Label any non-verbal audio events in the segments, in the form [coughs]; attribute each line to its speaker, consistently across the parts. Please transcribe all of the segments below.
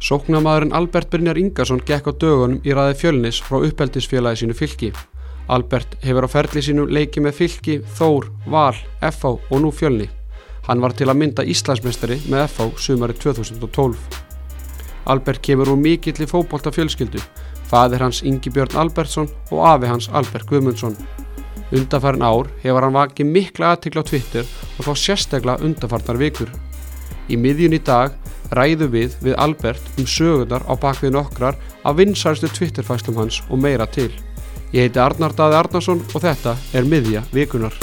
Speaker 1: Sóknamaðurinn Albert Brynjar Ingarsson gekk á dögunum í ræði fjölnis frá uppeldisfélagi sínu fylki. Albert hefur á ferli sínu leikið með fylki, Þór, Val, FH og nú fjölni. Hann var til að mynda Íslandsmestari með FH sumari 2012. Albert kemur úr mikill í fókbólta fjölskyldu, fadir hans Ingi Björn Albertsson og afi hans Albert Guðmundsson. Undarfærin ár hefur hann vakið mikla aðtikla á Twitter og þá sérstaklega undarfarnar vikur. Í miðjun í dag ræðu við við Albert um sögundar á bakvið nokkrar af vinsarstu Twitterfæslum hans og meira til. Ég heiti Arnar Daði Arnarsson og þetta er miðja vikunar.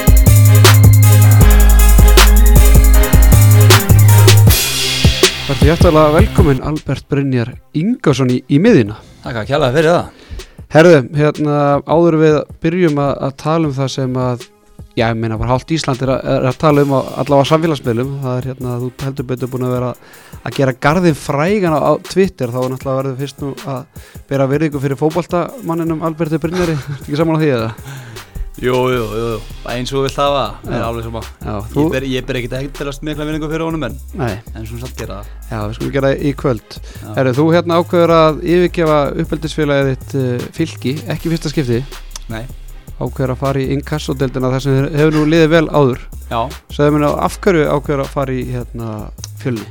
Speaker 1: Verður hjertalega velkomin Albert Brynjar Ingarsson í, í miðjuna.
Speaker 2: Takk að kjalla fyrir það
Speaker 1: Herðu, hérna áður við byrjum að, að tala um það sem að já, ég meina bara hálft Ísland er að, er að tala um allavega samfélagsmiðlum. Það er hérna að þú heldur betur búin að vera að gera garðin frægan á, á Twitter. Þá er náttúrulega verður fyrst nú að bera virðingu fyrir fókbaltamanninum Alberti Brynjari, [laughs] ekki saman á því eða?
Speaker 2: Jú, jú, jú, eins og við það var, er
Speaker 1: Já.
Speaker 2: alveg sama.
Speaker 1: Já, þú,
Speaker 2: Ég ber, ég ber ekkert ekkert til að smikla vinningu fyrir honum en
Speaker 1: nei,
Speaker 2: En svona samt gera það.
Speaker 1: Já, við skulum gera það í kvöld.
Speaker 2: Já.
Speaker 1: Herðu, þú hérna ákveður að yfirgefa uppeldisfélagið þitt uh, fylki, ekki fyrsta skipti?
Speaker 2: Nei,
Speaker 1: ákveður að fara í inkassodeldina þar sem hefur nú liðið vel áður.
Speaker 2: Já.
Speaker 1: Sæðu mér af hverju ákveður að fara í hérna, fjölni?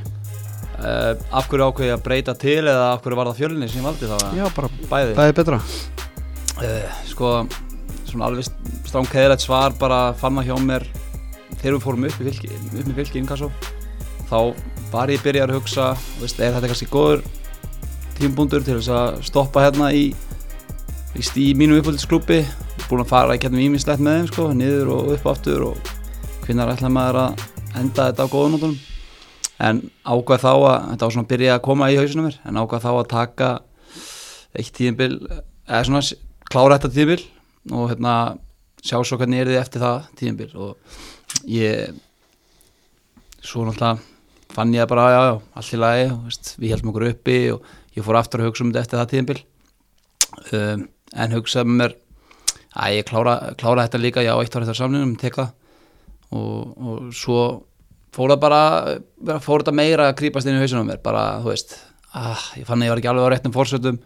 Speaker 2: uh, Af hverju ákveði að breyta til eða af hverju var það fjölinni sem ég valdi það
Speaker 1: Já, bara
Speaker 2: Bæði.
Speaker 1: það er betra.
Speaker 2: Uh, Sko, svona alveg stráng keðrætt svar bara fann það hjá mér Þegar við fórum upp fylki, upp með fylki inkasso Þá var ég byrjar að hugsa veist, Er þetta kannski góður tímbúndur til þess að stoppa hérna í í stí mínu uppvöldisklúpi búin að fara í kennum ímislegt með þeim sko, niður og upp aftur og hvinnar ætla maður að enda þetta á góðunótunum en ákvað þá að þetta var svona að byrja að koma í hausinu mér en ákvað þá að taka eitt tíðinbil eða svona klára þetta tíðinbil og hérna sjá svo hvernig er þið eftir það tíðinbil og ég svo náttúrulega fann ég bara já já, allt í lagi og, veist, við heldum okkur uppi og ég fór aftur að hugsa um þetta eftir það tíðinbil um, en hugsaði með mér að ég klára, klára þetta líka já, eitt var þetta samlingum, tek það. Og, og svo fór það bara, fór þetta meira að krýpast inn í hausunum á mér, bara, þú veist ah, ég fann að ég var ekki alveg á réttum fórsötum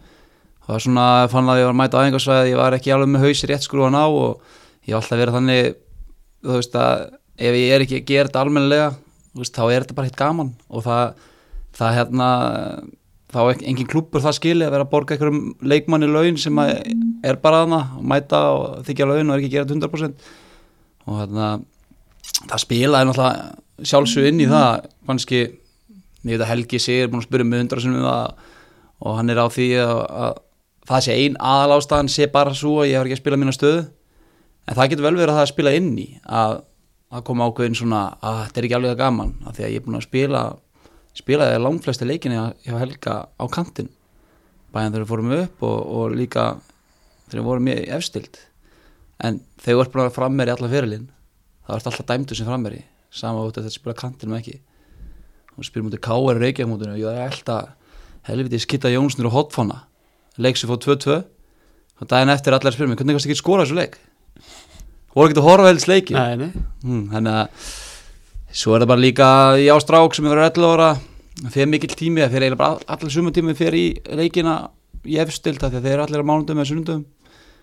Speaker 2: það var svona, fann að ég var mæta aðeingarsvæði ég var ekki alveg með hausi rétt skrúan á og ég var alltaf verið þannig þú veist að ef ég er ekki að gera þetta almennilega þú veist, þá er þetta bara hitt gaman. Og það, það hérna þá er engin klúppur það skili að vera að borga einhverjum leikmanni laun sem að er bara þarna og mæta og þykja laun og er ekki að gera þetta 100% og hérna það spilaði náttúrulega sjálfsög inn í það. Kannski, ég veit að Helgi er búin að spyrja mig hundra sinni um það og hann er á því að, að það sé ein aðal ástæðan sé bara svo að ég hef ekki að spila mína stöðu. En það getur vel verið að það spila inn í að, að koma ákveðin svona að þetta er ekki alveg það gaman af því að ég er búin að spila spilaði langflesti leikinni hjá Helga á kantin bæðan þegar við fórum upp og, og líka þegar við vorum mjög efstild. En þegar ert búin að frammeri alla fyrirlin þá ert alltaf dæmdur sem frammeri sama út að þetta spila kantinum ekki. Og spyrir mútið K.R. Reykjavík og ég er alltaf helviti skitta Jónsnur og hotfána leik sem fóð 2-2 og daginn eftir allir spyrir mig hvernig kannski ekki skora þessu leik? Voru ekki að horfa helst leiki
Speaker 1: Nei, nei.
Speaker 2: Hmm, þannig að svo er það bara líka í ástrák sem er verið 11 ára. Fyrir mikill tími fyrir eiginlega bara allir sumum tími fyrir í leikina í efstild að þeir eru allir á mánundum eða sunnundum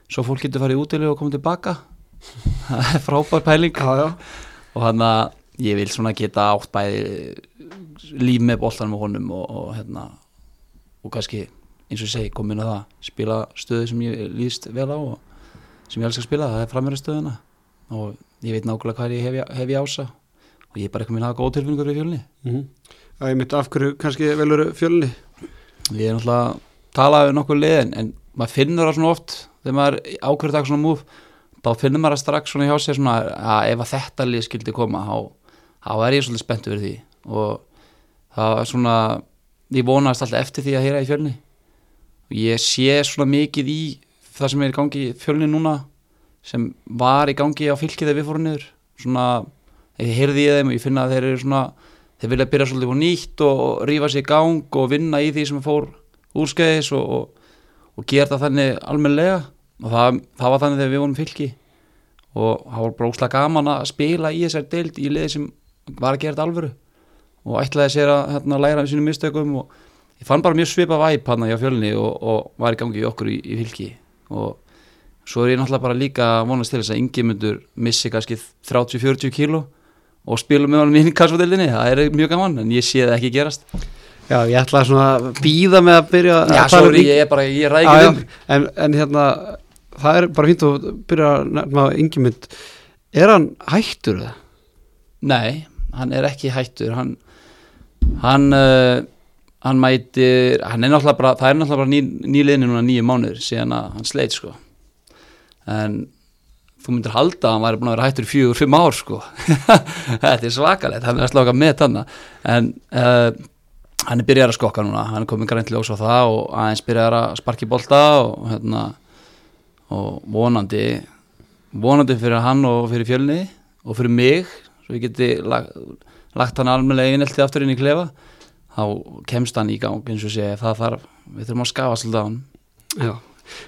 Speaker 2: svo fólk getur farið í útileg og komið tilbaka. [laughs] Það er frábær pæling.
Speaker 1: Já, já.
Speaker 2: Og hann að ég vil svona geta átt bæði líf með boltanum og honum og, og hérna og kannski eins og ég segi komin að það spila stöðu sem ég líðst vel á og sem ég elskar að spila, það er framverið stöðuna og ég veit nákvæmlega hvað ég hef, hef ég ása og ég er bara ekki minn að hafa góð tilfinningur við fjölni.
Speaker 1: Mm Það er mitt af hverju kannski velur fjölni?
Speaker 2: Ég er náttúrulega að tala við nokkuð liðin en maður finnur það svona oft þegar maður ákveður takk svona múf þá finnur maður það strax svona hjá sér svona að ef að þetta lið skildi koma þá, þá er ég svolítið spenntu fyrir því. Og það var svona ég vonaðist alltaf eftir því að heyra í fjölni. Og ég sé svona mikið í það sem er í gangi fjölni núna sem var í gangi á fylki þegar við fórum niður. Svona, ég heyrði í þeim og ég finna að þeir eru svona þeir vilja byrja svolítið á nýtt og rífa sig í gang og vinna í því sem fór úrskeiðis og, og, og gera það þannig almennilega. Og það, það var þannig þegar við vorum fylki og það var bara óslega gaman að spila í þessar deild í liði sem var að gera þetta alvöru. Og ætlaði sér að hérna, læra af sínum mistökum og ég fann bara mjög svipa væp hann hjá fjölni og, og var í gangi í okkur í, í fylki. Og svo er ég náttúrulega bara líka vonast til þess að yngi myndur missi kannski 30-40 kíló og spila með honum í kassfótildinni það er mjög gaman en ég sé það ekki gerast.
Speaker 1: Já, ég ætla svona að býða með að byrja
Speaker 2: Já,
Speaker 1: Ingi-
Speaker 2: ég er bara, ég ræði ekki um
Speaker 1: en, en hérna það er bara fínt að byrja að nefna yngjumynd er hann hættur það?
Speaker 2: Nei, hann er ekki hættur. Hann hann, uh, hann mætir hann er náttúrulega bara, það er náttúrulega bara ný, nýliðinu núna nýju mánuður síðan að hann sleit sko. En þú myndir halda að hann væri búin að vera hættur í fjögur, fimm ár sko. [laughs] Þetta er svakalegt, hann er að slaka með tanna en uh, hann er byrjar að skokka núna, hann er komin grænt ljós á það og aðeins byrjar að sparki bolta og hérna og vonandi vonandi fyrir hann og fyrir fjölni og fyrir mig svo ég geti lagt, lagt hann almennilega einelti aftur inn í klefa þá kemst hann í gang eins og sé það þarf, við þurfum að skafa svolítið á hann
Speaker 1: Já,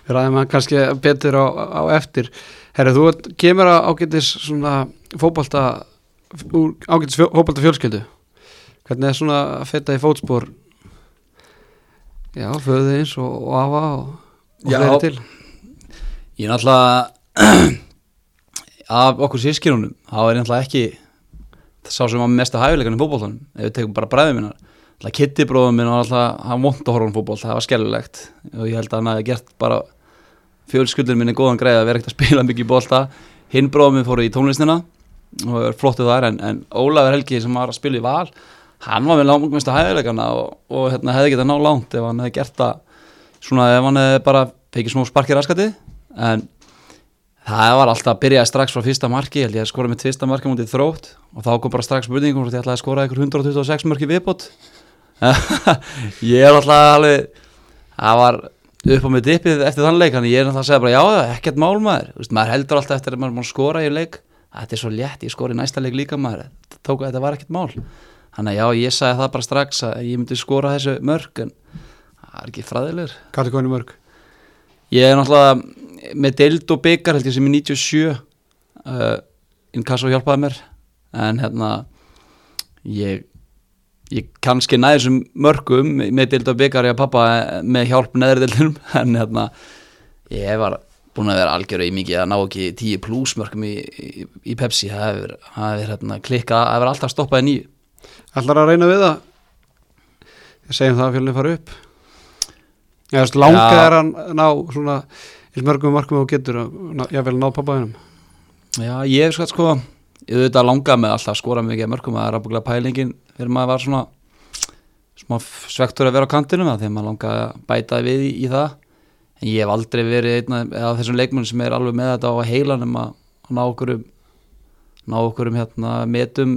Speaker 1: við ræðum hann kannski betur á, á eftir Herra, þú kemur að ágætis svona fótbolta úr ágætis fótbolta fjölskyldu hvernig er svona að feta í fótspor? Já, föðu eins og, og afa og, og fleiri til.
Speaker 2: Ég er náttúrulega [clears throat] af okkur sískinunum þá er ég náttúrulega ekki sá sem var mesta hæfileikan í fótboltanum ef við tekum bara bræðið Alltaf Kitty bróðum minn var alltaf, hann vond að horfa á fótbolt, það var skellulegt og ég held að hann hafi gert bara fjölskyldur minni góðan greið að vera ekkert að spila mikið í bolta. Hinn bróðum minn fór í tónlistina og er flottu þar en, en Ólafur Helgi sem var að spila í val hann var með langmesta hæfileikana og, og hérna, hefði getað ná langt ef hann hefði gert það svona ef hann hefði bara fekið smá sparki raskati en það var alltaf að byrja strax frá fyrsta marki, ég að skora með tvista marki mútið þrótt og þá kom bara strax spurningum hvort ég ætlaði að skora ykkur 126 marki viðbót. [laughs] Ég er alltaf alveg það var upp á mig dippið eftir þann leik þannig ég er alltaf að segja bara já, ekkert mál maður. Þú veist, maður heldur alltaf eftir að maður að skora í leik. Þetta er svo létt, ég skori næsta leik líka maður. Tók, þetta var ekkert mál. Þannig að já, ég sagði það bara strax að ég myndi skora þessu mörg en það er ekki fræðilegur.
Speaker 1: Hvað er koni mörg?
Speaker 2: Ég er náttúrulega með deild og byggar held ég sem er 97 uh, Inkasso hjálpaði mér. En hérna ég, ég kannski næði þessum mörgum með deild og byggar ég að pappa með hjálp neðri deildinum [laughs] en hérna ég var búin að vera algjörðu í mikið að ná ekki 10 pluss mörgum í, í, í Pepsi það hefur, það hefur hérna, klikkað það hefur alltaf stoppað í nýju
Speaker 1: Ætlar að reyna við það? Ég segjum það að fjölni fara upp þú veist, langað
Speaker 2: Já.
Speaker 1: er að ná svona mörgum markum og getur að ná- ná pappaðinum
Speaker 2: Já, ég hef sko, sko ég auðvitað langað með alltaf að skora mikið af mörgum það er ábygglega pælingin þegar maður var svona smá svektur að vera á kantinum það þegar maður langaði að bæta við í, í það. En ég hef aldrei verið einn af þessum leikmunum sem er alveg með þetta á heilanum að, að ná okkur um ná okkur um hérna metum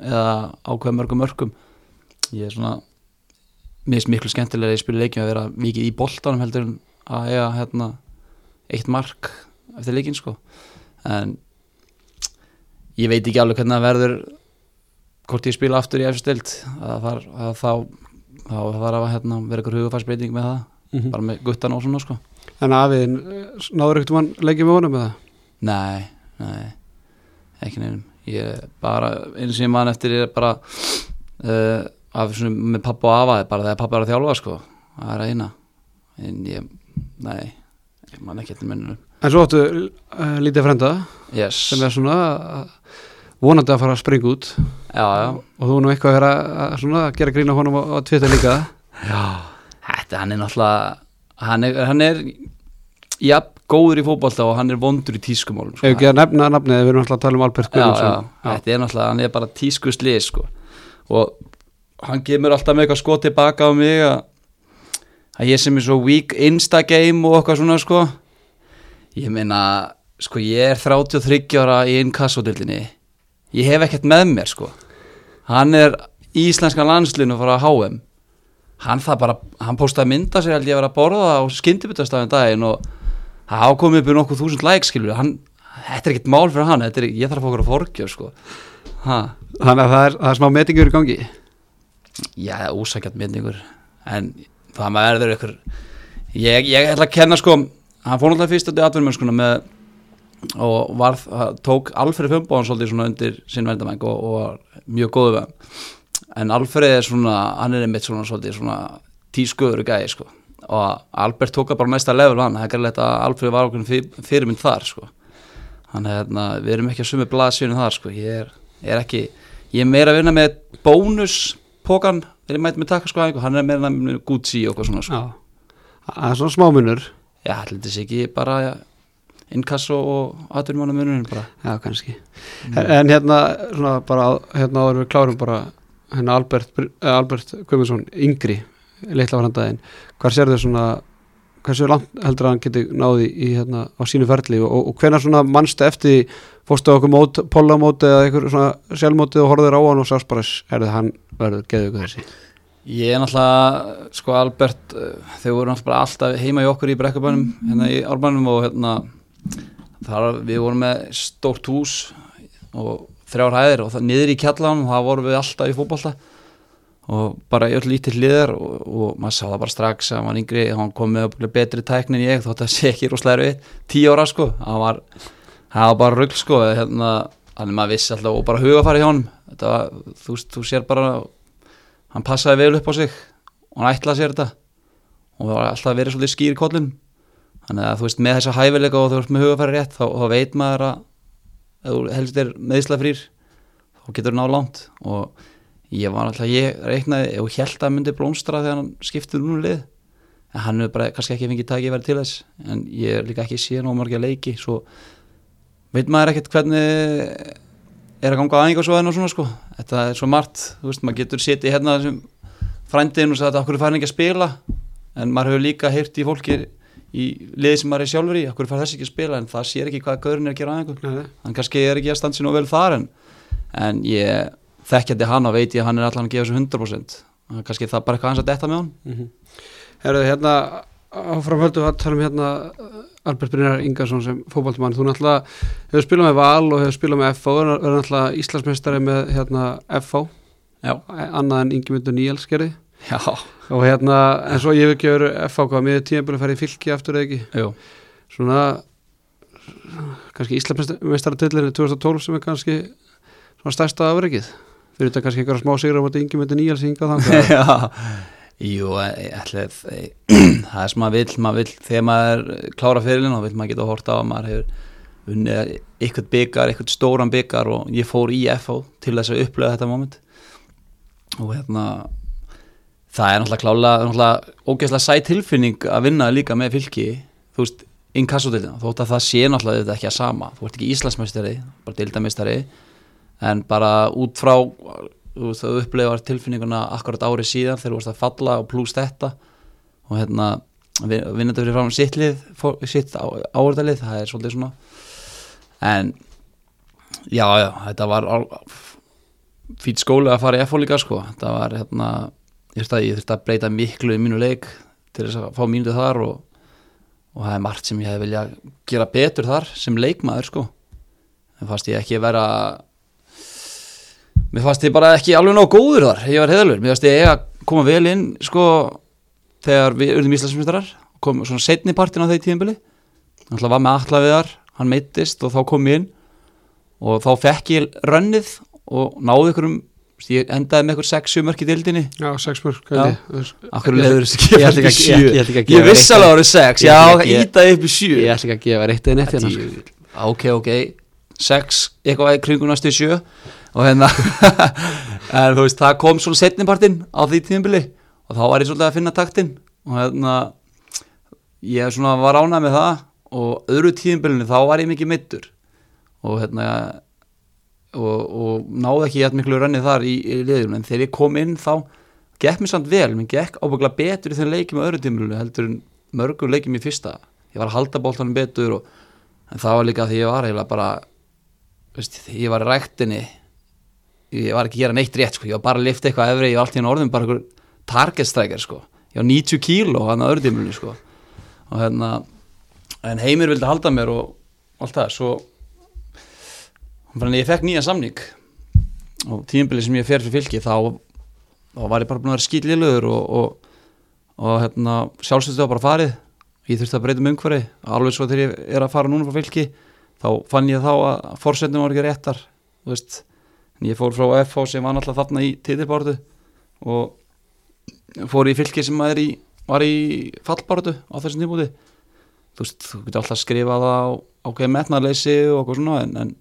Speaker 2: eða ákveða mörgum mörgum ég er svona mér finnst miklu skemmtilega að ég spila leikjum að vera mikið í boltanum heldur en að eiga hérna eitt mark eftir leikin sko. En ég veit ekki alveg hvernig það verður hvort ég spila aftur í eftir stilt að, að þá þarf að hérna, vera ykkur hugafærsbreyting með það.
Speaker 1: Mm
Speaker 2: bara með guttan og svona sko.
Speaker 1: En afiðin, náður ekkert mann leikið með honum með það?
Speaker 2: nei, nei, ekki nefnum ég bara, einu sem ég man eftir er bara uh, af svona með pappa og afa bara þegar pappa er að þjálfa sko það er að eina en ég, nei ég man ekki eftir minnum
Speaker 1: En svo áttu uh, lítið frenda
Speaker 2: yes,
Speaker 1: sem er svona uh, vonandi að fara að springa út.
Speaker 2: Já, já.
Speaker 1: Og þú nú eitthvað að að, svona, að gera grína honum á Twitter líka?
Speaker 2: Já, þetta, hann er náttúrulega hann er, hann er ja, góður í fótbolta og hann er vondur í tískumálum sko.
Speaker 1: Ef ekki að nefna nafnið, við erum alltaf að tala um Albert
Speaker 2: já, já,
Speaker 1: Guðmundsson.
Speaker 2: Þetta er náttúrulega, hann er bara tískuslið sko. og hann kemur alltaf með eitthvað sko tilbaka á mig að, að ég sem er svo weak insta game og okkar svona sko. Ég meina, sko ég er 33 ára í innkassodildinni ég hef ekkert með mér sko. Hann er íslenska landslinu frá HM hann það bara, hann postaði mynda sér held ég að vera að borða á skyndibutastafin daginn og það ákomið upp í nokkuð þúsund like skilur hann, þetta er ekkert mál fyrir hann er, ég þarf að fá okkur að forgjöf sko. Ha,
Speaker 1: Þannig að það er, það er smá metingur í gangi?
Speaker 2: Já, úsækjart myndingur en það maður verður ykkur ég, ég ætla að kenna sko hann fór náttúrulega fyrst þetta atvinnumennskuna með og var, tók Alfred Fumboðan svolítið svona undir sinn verndamæng og, og var mjög góðu við en Alfred er svona, hann er einmitt svona svolítið svona tískuður gæði sko. Og Albert tók að bara næsta level hann, það er gæðilegt að Alfred var okkur fyr, fyrirmynd þar sko. Hann er hérna, við erum ekki að sumi blaðsvínu þar sko, ég er, er ekki ég er meira að vinna með bónuspókan þegar ég mæti með takka sko hann er meira með Gucci og eitthvað svona sko.
Speaker 1: það er svona smámunur.
Speaker 2: Já, þetta er ekki bara innkasso og aðurmánamunurinn bara.
Speaker 1: Já, kannski. Mm. en hérna, svona bara hérna áður við klárum bara hérna Albert, Albert Guðmundsson yngri litla varandaðin hvað sér þau svona hversu langt heldur að hann geti náði í, hérna, á sínu ferli og, og, hvenar svona mannstu eftir fórstu á okkur mót, pólamóti eða eitthvað svona sjálfmóti og horfður á hann og sást bara er það hann verður, geðu ykkur þessi.
Speaker 2: Ég er náttúrulega, sko Albert eh, þau voru náttúrulega alltaf heima í okkur í brekkubænum, hérna í árbænum og hérna þar við vorum með stórt hús og þrjár hæðir og það niður í kjallan og það voru við alltaf í fókbalta og bara öll lítið hliðar og, og maður sá það bara strax að hann var yngri hann kom með betri tæknin ég þótt að sé ekki rúslega erfið, tíu ára sko það var, var bara rugg sko hérna, þannig maður vissi alltaf og bara hugafæri hjá hann þetta, þú, þú sér bara hann passaði vel upp á sig og hann ætlaði sér þetta. Og það var alltaf verið svolítið skýr í kollum þannig að þú veist með þessa hæfileika og þú veist með hugafæri rétt þá, þá veit maður að ef þú helst er meðislega frýr þá getur það ná langt. Og ég var alltaf, ég reiknaði og held að myndi blómstra þegar hann skiptið um lið en hann hefur bara kannski ekki fengið takið verið til þess. En ég er líka ekki síðan á margja leiki svo veit maður ekkert hvernig er að ganga á aðeins og svona sko. Þetta er svo margt, þú veist, maður getur setið hérna sem frændin og sagði að okkur fær ekki að spila? En maður hefur líka heyrt í fólki í liði sem maður er sjálfur í, okkur fær þess ekki að spila? En það sér ekki hvað gaurinn er að gera aðeins hann kannski er ekki að stansi nú vel þar en, en ég þekkjandi hann og veit ég að hann er allan að gefa þessu 100% kannski það er bara eitthvað hans að detta með hann mm -hmm.
Speaker 1: Herðu hérna áframhöldu að tala um hérna Albert Brynjar Ingarsson sem fókbaltumann þú náttúrulega hefur spilað með Val og hefur spilað með FH og verður náttúrulega Íslandsmeistari með hérna Já. annað en Ingemyndur Níels gerði
Speaker 2: Já.
Speaker 1: og hérna en svo ég hef ekki verið FH hvað með tíma búin að fara í fylki aftur eða ekki?
Speaker 2: Jú.
Speaker 1: svona kannski Íslandsmeistari tillinni 2012 sem er kannski svona stærsta afreikið fyrir þetta kannski einhverja smá sigur á móti yngi með nýjals hinga þannig [laughs]
Speaker 2: Jú, ætlið, [clears throat] það er sem maður vil, maður vil þegar maður klára fyrirlin og vil maður geta að horta á að maður hefur unnið eitthvað byggar, eitthvað stóran byggar og ég fór í FO til þess að upplega þetta moment. Og hérna það er náttúrulega klálega, náttúrulega ógeðslega sæt tilfinning að vinna líka með fylki þú veist, inkassotildina, þótt að það sé náttúrulega þetta ekki að sama, þú ert ekki Íslandsmeistari bara dildamistari en bara út frá þú upplifar tilfinninguna akkurat árið síðan þegar þú varst að falla og plúst þetta og hérna vinnandi fyrir fram sitt lið, sitt áverðalið það er svolítið svona. En já, já, þetta var fýt skóli að fara í FO líka sko, þetta var hérna ég þurfti að breyta miklu í mínu leik til þess að fá mínuðu þar og, og það er margt sem ég hef vilja gera betur þar sem leikmaður sko. En fast ég ekki vera Mér fannst ég bara ekki alveg ná góður þar, ég var heðalur, mér fannst ég að koma vel inn sko þegar við urðum Íslandsmyndarar, kom svona setni partin á þeir tíðinbili, hann var með alla við þar, hann meittist og þá kom ég inn. Og þá fekk ég rönnið og náði ykkur um, ég endaði með ykkur 6-7 mörk í dildinni.
Speaker 1: Já, 6 mörk,
Speaker 2: akkur leður þessu ekki að 7, ég viss alveg árið 6, já, ítaði upp í 7.
Speaker 1: Ég ætla ekki að gefa reitt eða neitt hérna.
Speaker 2: Ok, ok, 6, eitthvað kringum næstu 7 og hérna [laughs] en þú veist, það kom svona setnipartinn á því tíðinbili og þá var ég svolítið að finna taktinn og hérna ég svona var ánað með það. Og öðru tíðinbilinu þá var ég mikið mittur og hérna og, og náði ekki hægt miklu rannið þar í, í liðjum en þegar ég kom inn þá gekk mér samt vel, mér gekk ábyggla betur í þenn leikið með öðru tíðinbilinu heldur en mörgur leikið mér fyrsta ég var að halda bóltanum betur og, en það var líka því ég var eiginlega bara veist, ég var í ræktinni ég var ekki að gera neitt rétt sko. ég var bara að lifta eitthvað efri, ég var alltaf í orðin bara einhver target striker sko. ég var 90 kíló hann að öðrudimlunni sko. og hérna en heimir vildi halda mér og allt það svo þannig að ég fekk nýja samning. Og tíumbili sem ég fer fyrir fylki þá, þá var ég bara búin að vera skýrliðluður og, og, og hérna, sjálfstöðstu var bara farið. Ég þurfti að breyta um umhverfi. Alveg svo þegar ég er að fara núna frá fylki þá fann ég þá að fórsetnum var ekki réttar en ég fór frá FH sem var náttúrulega þarna í títilbáratu og fór í fylki sem í, var í fallbaratu á þessum tímúti þú veist, þú getur alltaf skrifað á ákveðið metnarleysi og okkur svona en, en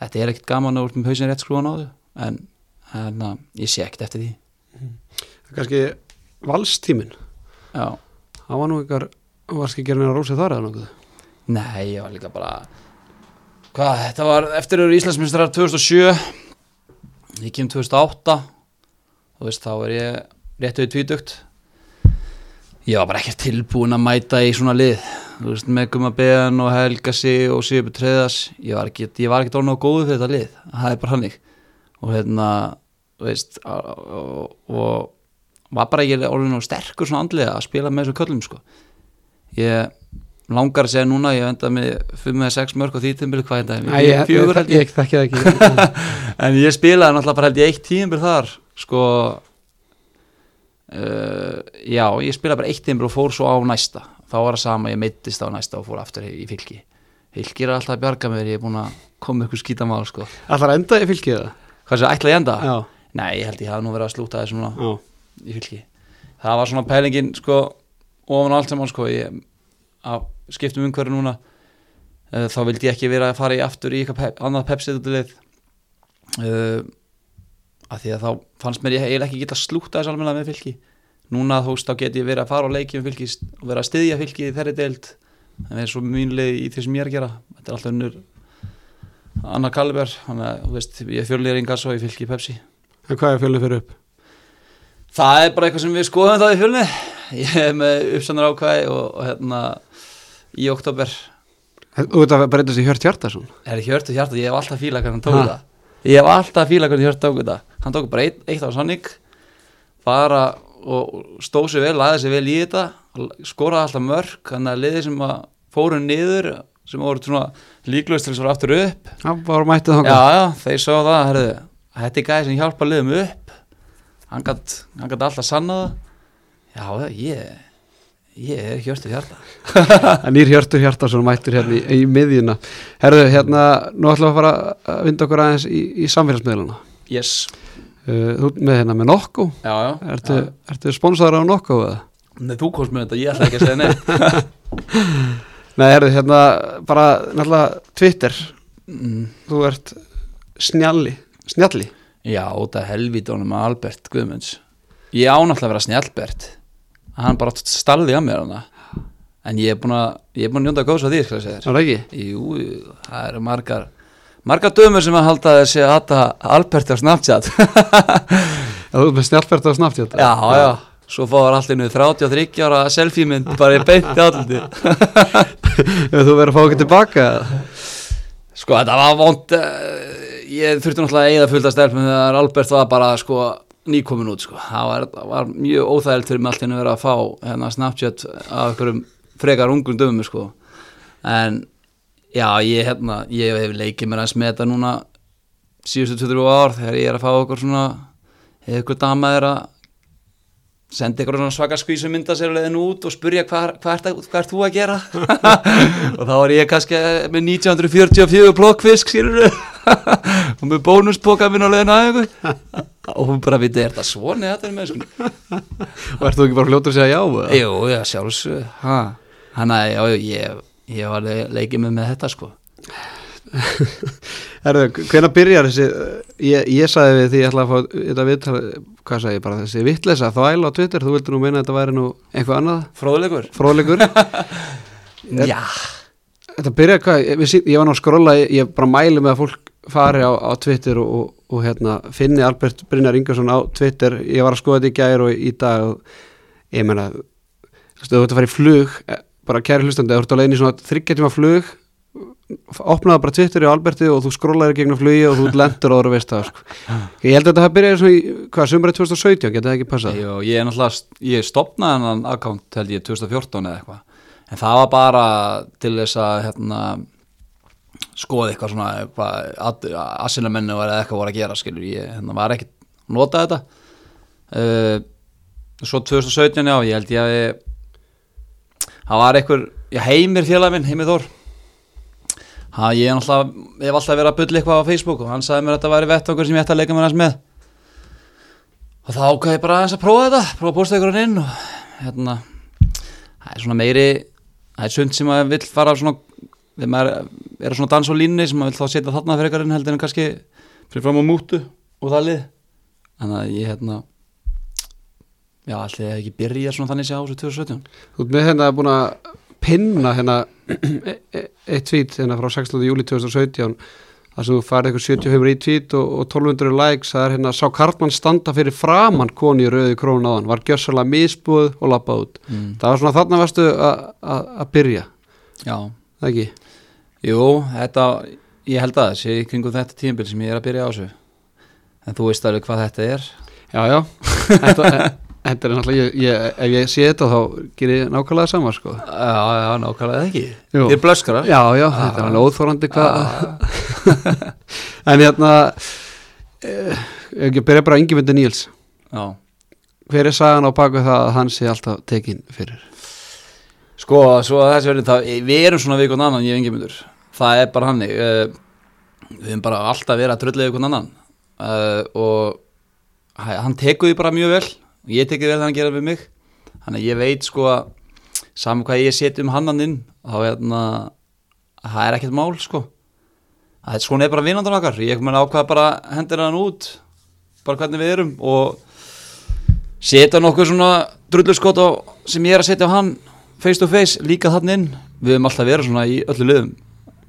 Speaker 2: þetta er ekkert gaman að úr með hausin rétt skrúan á þau en, en uh, ég sé ekkert eftir því.
Speaker 1: Kannski valstímin
Speaker 2: Já,
Speaker 1: það var nú ykkar varst ekki að gera neina rósið þar eða nokkuð?
Speaker 2: Nei, ég var líka bara hvað, þetta var eftir eru Íslandsmyndstar 2007 ég kem 2008 þú veist, þá er ég rétt við tvítugt ég var bara ekki tilbúin að mæta í svona lið. Þú veist, með Guma Ben og Helgasi og Sigurbjörn Treðas ég var ég ekki orðin á góðu fyrir þetta lið. Það er bara hannig og hérna, veist og, og, var bara ekki orðin á sterkur svona andlega að spila með þessum köllum sko. Ég langar að segja núna ég enda með 5-6 mörg og því tímbil hvað
Speaker 1: Æ, ég, ég,
Speaker 2: Fjögur held
Speaker 1: ég,
Speaker 2: ég
Speaker 1: ég ekki. [laughs]
Speaker 2: En ég spilaði náttúrulega bara held ég eitt tímbil þar sko uh, já, ég spilaði bara eitt tímbil og fór svo á næsta. Þá var það sama, ég meittist á næsta og fór aftur í, fylki. Fylki er alltaf að bjarga mér, ég er búin að koma ykkur skítamál sko.
Speaker 1: Að enda í fylkið það?
Speaker 2: hvað sé, ætla ég enda?
Speaker 1: Já,
Speaker 2: nei, ég held ég hafa nú verið að slúta þessu núna
Speaker 1: já,
Speaker 2: í fylki. Það var svona pælingin sko ofan allt saman sko ég, að skiptum umhverju núna uh, þá vildi ég ekki vera að fara í aftur í eitthvað pep, annað pepsið út í lið uh, að því að þá fannst mér ég eiginlega ekki geta slúta þessu almenna með fylki. Núna þú veist þá get ég verið að fara á leikjum fylki og vera að styðja fylki í þeirri deild. En það er svo mínlega í því sem ég er að gera. Þetta er alltaf unnur annar Kaliber þannig að þú veist ég fjörlega ringa svo í fylki í Pepsi.
Speaker 1: En hvað er fjölið fyrir upp?
Speaker 2: Það er bara eitthvað sem við skoðum það í fjölni. Ég er með uppsannar ákvæði og, og hérna í oktober
Speaker 1: veit að breytast í Hjört Hjartarsson
Speaker 2: er ekki hört og hjarta, ég hef alltaf fílað hvernig
Speaker 1: Ha?
Speaker 2: þetta Ég hef alltaf fílað hvernig hört tók þetta. Hann tók bara eitt, eitt á sannig bara og stóð sér vel, aðeins sér vel í þetta skoraði alltaf mörg, þannig að liði sem að fóru niður sem voru svona líklaust til þess að fara aftur upp.
Speaker 1: Já, bara mættið
Speaker 2: Já,
Speaker 1: þangað.
Speaker 2: Já, þeir sá það, herðu Þetta er gæði sem hjálpa liðum upp. Hann gætt alltaf sanna það. Já, ég Ég er östu hjarta. [laughs]
Speaker 1: En Nýr Hjörtur Hjartarsson mættur hérna í, í miðjuna. Herðu, hérna, nú ætlum við að fara að vinda okkur aðeins í, í samfélagsmiðluna
Speaker 2: Yes.
Speaker 1: Uh, Þú með hérna með Nokko
Speaker 2: Já, já.
Speaker 1: Ertu, ertu sponsaður á Nokko eða?
Speaker 2: Nei, þú komst með þetta, ég ætla ekki að segja neitt. [laughs]
Speaker 1: Nei, herðu, hérna, bara náttúrulega Twitter,
Speaker 2: mm,
Speaker 1: þú ert snjalli, snjalli?
Speaker 2: Já, þetta helvítónum með Albert Guðmunds. Ég ánáttúrulega að vera snjallbert Hann bara stalði að mér hana. En ég er búin að Ég er búin að góðs að því, skal ég segja þér.
Speaker 1: Það er ekki?
Speaker 2: Jú, það eru margar margar dömur sem að halda þessi að hata Albert á Snapchat.
Speaker 1: Já, [laughs] þú ert með snjallbert á Snapchat?
Speaker 2: Já, já, svo fáður allt innu 33 ára selfie mynd bara í beint í allundi [laughs]
Speaker 1: Ef þú verður að fá ekki tilbaka?
Speaker 2: Sko, þetta var vond ég þurfti náttúrulega að eigða fullt að stelpum þegar Albert var bara sko nýkomin út sko, það var, var mjög óþægilt fyrir mig allt innu verið að fá hérna Snapchat af einhverjum frekar ungum dömum sko. En já, ég hérna ég hef leikið mér að smeta núna síðustu 20 ár þegar ég er að fá okkur svona eða ykkur dama er að senda ykkur svona svaka skvísu mynda sér leiðin út og spurja hvað, hvað, ert, hvað ert þú að gera? [laughs] Og þá var ég kannski með 1944 plokkfisk skilur og með bónuspoka minn á leiðin að ykkur og hún bara viti, er það svona þetta er með sko
Speaker 1: Og ert þú ekki bara fljótur að segja já?
Speaker 2: Jú, já, sjálfs hann að, já, ég, ég var le- leikið með með þetta sko. [laughs]
Speaker 1: Herðu, hvenær byrjar þessi ég, ég sagði við því ég ætla að fá þetta viðtal, hvað sagði ég bara þessi vittleysa þvæla á Twitter, þú vildur nú meina að þetta væri nú eitthvað annað,
Speaker 2: Fróðulegur?
Speaker 1: fróðleikur? [laughs]
Speaker 2: Já.
Speaker 1: Þetta byrjar hvað, ég, ég var nú að skrolla ég, ég bara mæli með að fólk fari á, á Twitter og, og, og hérna finni Albert Brynjar Ingersson á Twitter ég var að skoða þetta í gær og í dag og ég meina þú ert að fara í flug eh, bara kæri hlustandi, þú ert að leiðin í svona þryggjartíma flug opnaði bara Twitter í Alberti og þú skrollaði gegnum flugi og þú lendur og þú veist það sko. [laughs] ég held að þetta hafi byrjað svona í hvað, sömurinn 2017, geta það ekki passað
Speaker 2: Jú, ég er náttúrulega, ég stopnaði hennan account held ég 2014 eða eitthvað en það var bara til þess að hérna skoða eitthvað svona eitthvað, assinamennu eða eitthvað voru að gera skilur, ég hérna, var ekki að nota þetta. Uh, svo 2017 já, ég held ég að ég, það var einhver já, heimir félag minn, heimir Þór. Ha, ég er náttúrulega ég hef alltaf verið að bylla eitthvað á Facebook og hann sagði mér að þetta væri vett okkur sem ég ætti að leika mér hans með. Og þá ákvað ég bara aðeins að prófa þetta prófa að posta ykkur hann inn og hérna það er svona meiri það er sund sem maður vill fara svona þegar maður er svona dans á línni sem maður vill þá setja þarna fyrir ykkur heldur en kannski fyrir fram á mútu og það lið þannig að ég hérna já, allir ég ekki byrja svona þannig sé á þessu 2017
Speaker 1: Þú ert með hérna búin að pinna hérna e- e- eitt tweet hérna frá 16. júli 2017 þar sem þú farið eitthvað 75 í tweet og, og 1200 likes það er hérna sá Karlmann standa fyrir framann koni í rauði krónu áðan var gjössalega misbúð og lappað út
Speaker 2: mm.
Speaker 1: það var svona þarna varstu að- að að byrja
Speaker 2: já,
Speaker 1: það ekki?
Speaker 2: Jú, þetta ég held að það sé kringum þetta tímabil sem ég er að byrja á þessu. En þú veist alveg hvað þetta er.
Speaker 1: Já, já. Þetta, þetta er náttúrulega, ég, ég, ef ég sé þetta þá gerir ég nákvæmlega sama sko.
Speaker 2: Já, já, nákvæmlega ekki? Þið er blöskara
Speaker 1: Já, já, þetta er alveg óþórandi hvað [laughs] En hérna eh, að byrja bara Ingimundi Níls
Speaker 2: já.
Speaker 1: Hver er sagan á baku það að hann sé alltaf tekin fyrir
Speaker 2: Sko, svo að þessi verið það, við erum svona við einhvern annan, ég hef engi myndur. Það er bara hannig, uh, við erum bara alltaf verið að við einhvern annan uh, og hæ- hann tekur því bara mjög vel, ég tekur vel þegar hann gerir við mig. Þannig að ég veit sko að saman hvað ég seti um hannan inn, þá hérna, það er ekkert mál sko. Það er svona er bara vinnandan okkar, ég kom að ákvaða bara hendur hann út, bara hvernig við erum og setja nokkuð svona drulluskot á, sem ég er að setja á hann face to face líka þannig við höfum alltaf verið svona í öllu liðum.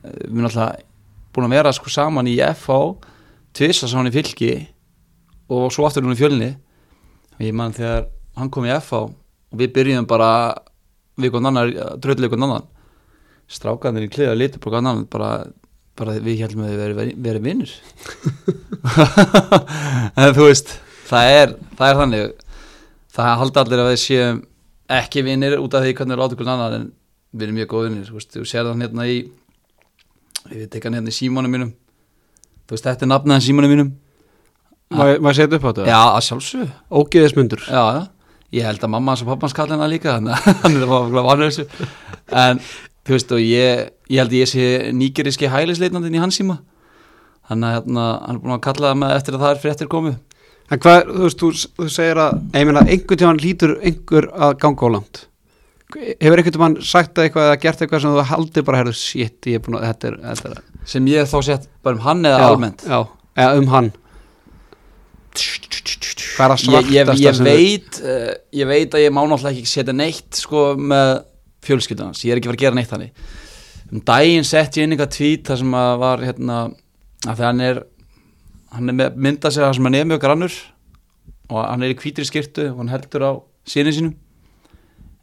Speaker 2: Eh, við höfum alltaf búin að vera sko saman í FH tvisa saman í fylki og svo aftur núna í fjölni. Og ég man þegar hann kom í FH og við byrjum bara við einhvern annar, dröðlega einhvern annan. Strákanir í kliða litur på annan bara, bara við heldum að við verið vinnur [laughs] en þú veist það er, það er þannig. Það haldi allir að við séum ekki vinnir út af því hvernig við látum hvernig annar en við erum mjög góð vinnir þú sér það hérna í ekki hann hérna í símónum mínum. Þú veist, þetta er nafnaðan símónum mínum.
Speaker 1: Má ég setja upp á þetta?
Speaker 2: já, að sjálfsög
Speaker 1: Ógeðismundur.
Speaker 2: Já, ég held að mamma hans og pappa hans kalla hana líka þannig að [laughs] hann er vanur þessu. En þú veist, og ég ég held að ég sé nýgeriski hælisleitnandinn í hans síma. Þannig að hérna, hann er búin að kalla það með eftir að það er fréttir komið
Speaker 1: En hvað, þú veist, þú, þú segir að ég meina, einhvern tímann lítur einhver að ganga á langt. Hefur einhvern tímann sagt eitthvað eða gert eitthvað sem þú haldir bara, herðu, shit, ég er búin að, þetta er, þetta er
Speaker 2: sem ég þá sett bara um hann eða
Speaker 1: Já,
Speaker 2: almennt?
Speaker 1: Já, eða um hann. Hvað er að
Speaker 2: ég, ég, ég veit uh, ég veit að ég má náttúrulega ekki setja neitt sko með fjölskyldan hans. Ég er ekki verið að gera neitt þannig. Um daginn sett ég inn eitthvað tvít þar sem að var hérna að hann er hann er með mynda sér þar sem hann er mjög grannur og hann er í hvítri skirtu og hann heldur á síni sínum.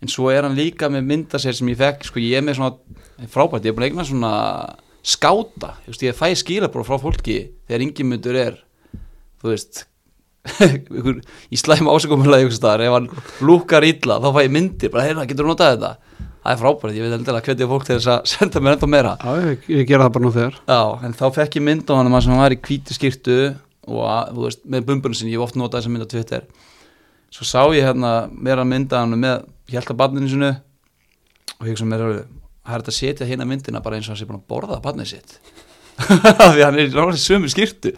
Speaker 2: En svo er hann líka með mynda sér sem ég fekk sko ég er með svona frábært, ég er búin að eigna svona skáta, þú veist, ég fæ skilabróð frá fólki þegar yngjumyndur er þú veist [laughs] í slæm ásökumulagi ef hann lúkar illa þá fæ ég myndir, bara heyrða, getur þú notað þetta það er frábært, ég veit heldur að hvetja fólk til þess að [laughs] senda mér enda meira.
Speaker 1: Já, ég, ég gera það bara nú þegar.
Speaker 2: Já, en þá fekk ég mynd á hann að sem hann var í hvíti skýrtu og að, þú veist, með bumbunum sinni, ég hef oft notað þessa mynd á Twitter. Svo sá ég hérna meira mynda hann með hjálta barninu sinu og ég hugsa mér alveg, það er þetta að setja hérna myndina bara eins og hann sé búin að borða barnið sitt. [laughs] Því hann er í náttúrulega sömu skýrtu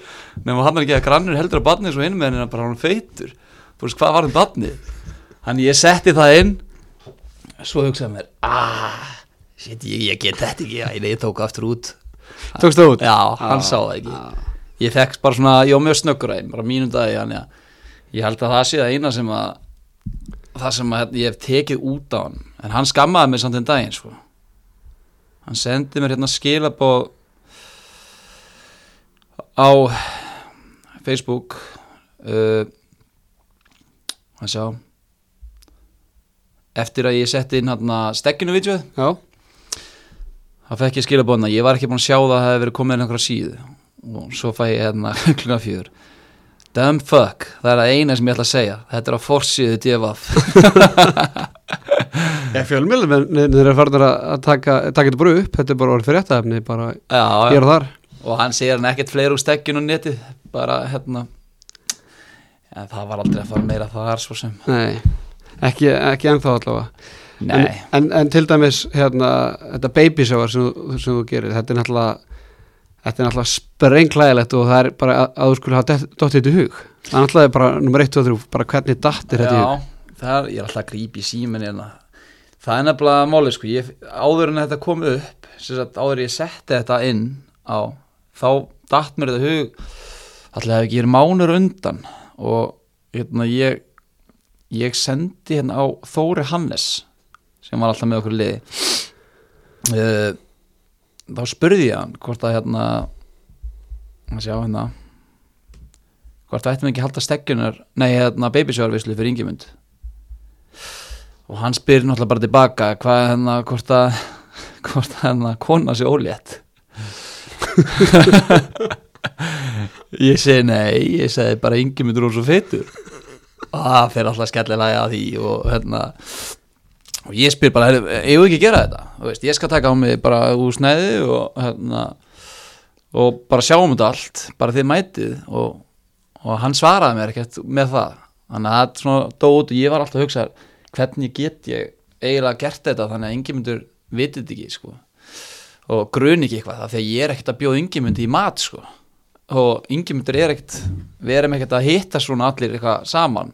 Speaker 2: nema hann er ekki að grannur heldur að barnið svo hinn með hann bara hann feitur. Þú veist hvað var hann barnið? Hann ég setti það inn svo hugsaði mér ah, shit, ég, ég get þetta ekki. Ég, ég tók aftur út.
Speaker 1: Tókst það út?
Speaker 2: já, hann sá það ekki. ég fekk bara svona, ég var mjög snöggur að einn bara mínum dagi, hann já. Ég held að það sé það eina sem að það sem að hérna, ég hef tekið út á hann. En hann skammaði mig samt en daginn sko. hann sendi mér hérna skilabóð á Facebook uh, að sjá eftir að ég setti inn hérna stekkinu vídjóð
Speaker 1: Já,
Speaker 2: Það fekk ég skilabóðna, ég var ekki búin að sjá það að það hefði verið komið einhverja síðu. Og svo fæ ég hérna [laughs] klukkan fjör Dumb fuck, það er það eina sem ég ætla að segja. Þetta er á forsíðu divaf
Speaker 1: ég fjölmjöl þeir eru farin að að taka, taka þetta bara upp. Þetta er bara orðið fyrir réttaefni bara
Speaker 2: Já,
Speaker 1: hér og þar.
Speaker 2: Og hann segir hann ekkert fleiri úr stekkinu netið, bara hérna. Ja, það var aldrei að fara meira þar svo sem.
Speaker 1: Nei, ekki, ekki ennþá allavega. En, en, en til dæmis hérna, þetta baby shower sem, sem þú gerir þetta er náttúrulega Þetta er náttúrulega sprengklæðilegt og það er bara að, að þú skulle hafa dottið þetta í hug. Það er náttúrulega bara nummer 1 og 3 bara hvernig dattir þetta í hug?
Speaker 2: Það er, ég er alltaf að grípa í síminn hérna. Það er nefnilega málið sko ég, Áður en þetta kom upp sagt, Áður ég setti þetta inn á Þá datt mér þetta hug. Alltaf ekki er mánur undan Og hérna ég Ég sendi hérna á Þóri Hannes Sem var alltaf með okkur liði. Uh, Þá spurði ég hann Hvort að hérna að sjá hérna hvort það ættum við ekki að halda stegjunar nei, hérna, babysjárvislu fyrir Ingimund og hann spyr náttúrulega bara tilbaka hvað hérna, hvort að [laughs] hvort að hérna, kona sé ólétt? [laughs] Ég segi nei ég segi bara Ingimund er feitur. og það fyrir alltaf skellilega að því og hérna og ég spyr bara, "Heyrðu, eigum við ekki að gera þetta? Veist, ég skal taka á mig bara úr snæði og hérna og bara sjáum þetta allt, bara þið mætið og, og hann svaraði mér ekkert með það, þannig að það svona dót og ég var alltaf að hugsa hvernig get ég eiginlega gert þetta þannig að yngjumyndur vitið ekki sko? Og gruni ekki eitthvað það að ég er ekkert að bjóða yngjumyndi í mat sko og yngjumyndur er ekkert við erum ekkert að hitta svona allir eitthvað saman.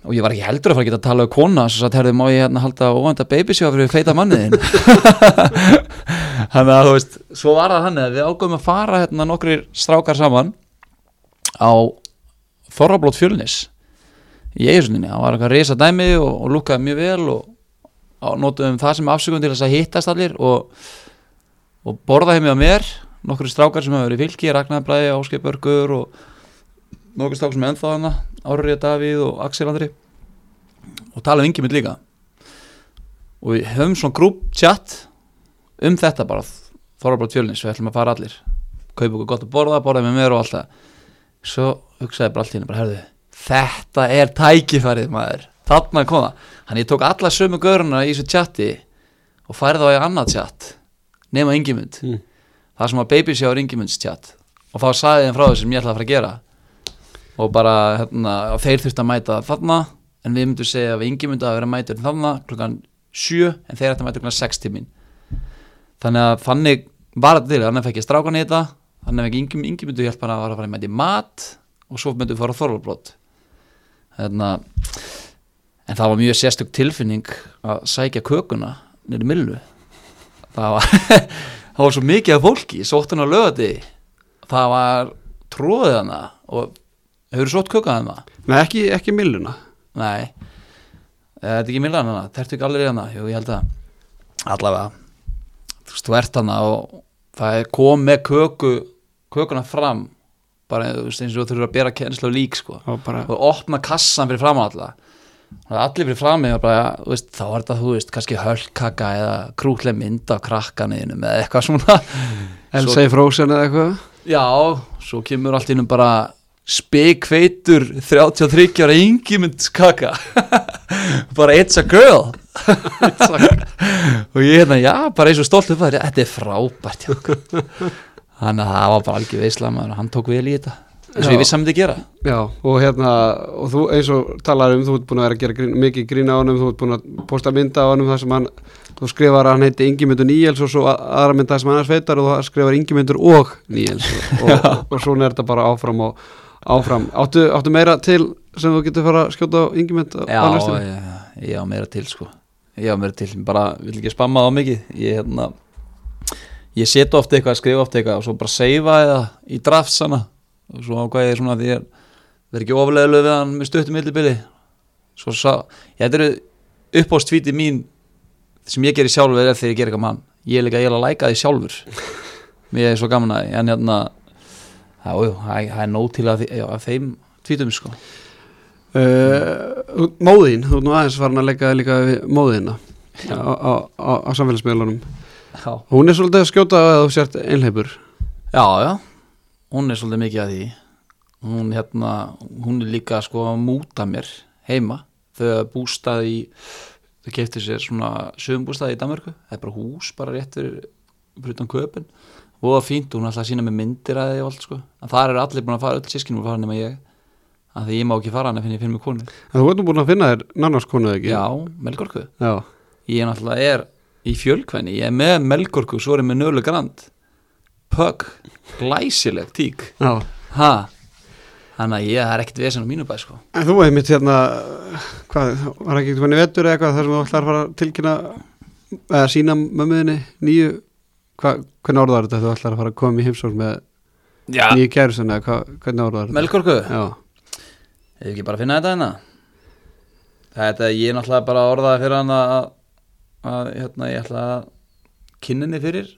Speaker 2: Og ég var ekki heldur að fara að geta að tala um kona svo að herðu má ég hérna halda óvænta babysjóða fyrir feita manniðin [laughs] þannig að þú veist svo var það hann við ágöfum að fara hérna nokkrir strákar saman á Þorrablót fjölnis í eigusuninni, það var eitthvað reysa dæmi og, og lúkaði mjög vel og, notuðum það sem afsökun til þess að hittast allir og, og borða heimi á mér nokkrir strákar sem hefur verið í fylki Ragnar Bræði, Áskei Börgur og nokkur strákar sem er ennþá hana Árið Davíð og Axel Andri. Og tala um yngjuminn líka. Og við höfum svona grúp chat um þetta bara Þorrablót fjölnis, við ætlum að fara allir. Kaupa okkur gott að borða, borða með mér og allt það. Svo hugsaði bara allt henni bara herðu, þetta er tækifærið maður, þarna er koma hann ég tók alla sömu göruna í þessu chati og færði þá í annað chat nema yngjumund
Speaker 1: Mm.
Speaker 2: Það sem var babyshower yngjumund's chat og þá sagði þeim frá þessu sem ég ætlaði að fara að gera. Og bara hérna, og þeir þurfti að mæta þarna. En við myndum segja að yngjumund að vera mætur þarna klukkan 7 en þeir ætti að mæta klukkan 6 tímin þannig að þannig var þetta til. Þannig fekk ég strákan í þetta. Þannig að yngjum, yngjumyndu hjálp bara að fara að með í mat. Og svo myndum við fara á þorvalbrot hérna en það var mjög sérstök tilfinning að sækja kökuna nýri millu það var [laughs] það var svo mikið af fólki, sótt hann á lögati það var tróðið hana og hefur sótt kökað hana?
Speaker 1: Nei, ekki, ekki milluna.
Speaker 2: Nei, Eh, þetta er ekki millan hana tertu ekki allir hana, jú ég held að allavega þú veist, þú ert hana og það er kom með köku kökuna fram bara eins og þú þurfur að bera kennslu lík sko.
Speaker 1: Og bara,
Speaker 2: og opna kassan fyrir fram á alla allir fyrir fram og bara, veist, þá er þetta, þú veist, kannski höllkaka eða krúkleg mynd af krakkaniðinu með eitthvað svona. [laughs]
Speaker 1: Elsa í Frozen eða eitthvað?
Speaker 2: Já, svo kemur allt innum bara spekveitur 33 ára yngjumundskaka [laughs] bara it's a girl. [laughs] Og ég hérna, já, bara eins og stolt upp að þetta er frábært þannig að það var bara algjör veisla maður og hann tók vel í þetta eins og
Speaker 1: Já.
Speaker 2: ég vissi að myndi gera
Speaker 1: Já, og hérna, og þú eins og talar um, þú ert búin að vera að gera grín, mikið grína á honum, þú ert búin að posta mynda á honum þar sem hann, þú skrifar að hann heiti Ingimyndur Níels og svo aðra mynda sem hann er sveitar og þú skrifar Ingimyndur og Níels og, [laughs] og, og svona er þetta bara áfram og áfram. Áttu, áttu meira til sem þú getur fara að skjóta á Ingimynd á
Speaker 2: Já,
Speaker 1: næstunni?
Speaker 2: ég, ég á meira til sko Ég á meira til, bara vil ekki spamma á mikið Ég hérna Ég set ofta eitthvað, skrifa ofta eitthvað og svo bara seifa það í draftsana og svo ákvæði ég svona því ég verð ekki ofuleglu við hann með stuttum millibili. Svo sá, ég þetta eru uppástvíti mín sem ég gerir sjálfur er þegar ég ger eitthvað mann. Ég er líka eiginlega að læka því sjálfur. [laughs] Mér er svo gaman að en hérna það er nóg til að, já, að þeim tvítum sko.
Speaker 1: Uh, móðin, þú ert nú aðeins farin að leika líka við móðina á, samfélagsmiðlunum. Hún er svolítið að skjóta að þú sért einhleipur
Speaker 2: Já, já, hún er svolítið mikið að því. Hún, hérna, hún er líka sko að múta mér heima. Þau bústað í þau kefti sér svona sögumbústað í Danmörku. Það er bara hús, bara rétt fyrir fyrir utan köpun. Og það fínt, hún er alltaf að sína með myndir að því og allt sko. En þar eru allir búin að fara, öll sískinum að fara nema ég. Að því ég má ekki fara hann að finna ég finn mig konu.
Speaker 1: En þú ert nú búin að finna þér nannars konuð ekki?
Speaker 2: Já, Melgorku.
Speaker 1: Já.
Speaker 2: ég er náttúrulega er í fjölkvæni ég er með Melgorku, svo er ég með Nölu Grand pug glæsileg tík. Ha? Þannig að ég það er ekkert vesen á mínu bæ sko.
Speaker 1: En þú hefði mitt hérna, hvað, var ekki eitthvað vettur eða eitthvað þar sem þú ætlar að fara að tilkynna eða sína mömmuðinni nýju, hvað, hvernig orðar þetta þú ætlar að fara að koma í heimsókn með
Speaker 2: já,
Speaker 1: nýju kærusin eða hvað, hvernig orðar þetta?
Speaker 2: melkorku? Hefur ekki bara að finna þetta hérna? Þetta, ég er náttúrulega bara að orðaði fyrir hann að, að hérna, ég ætla að kynninni fyrir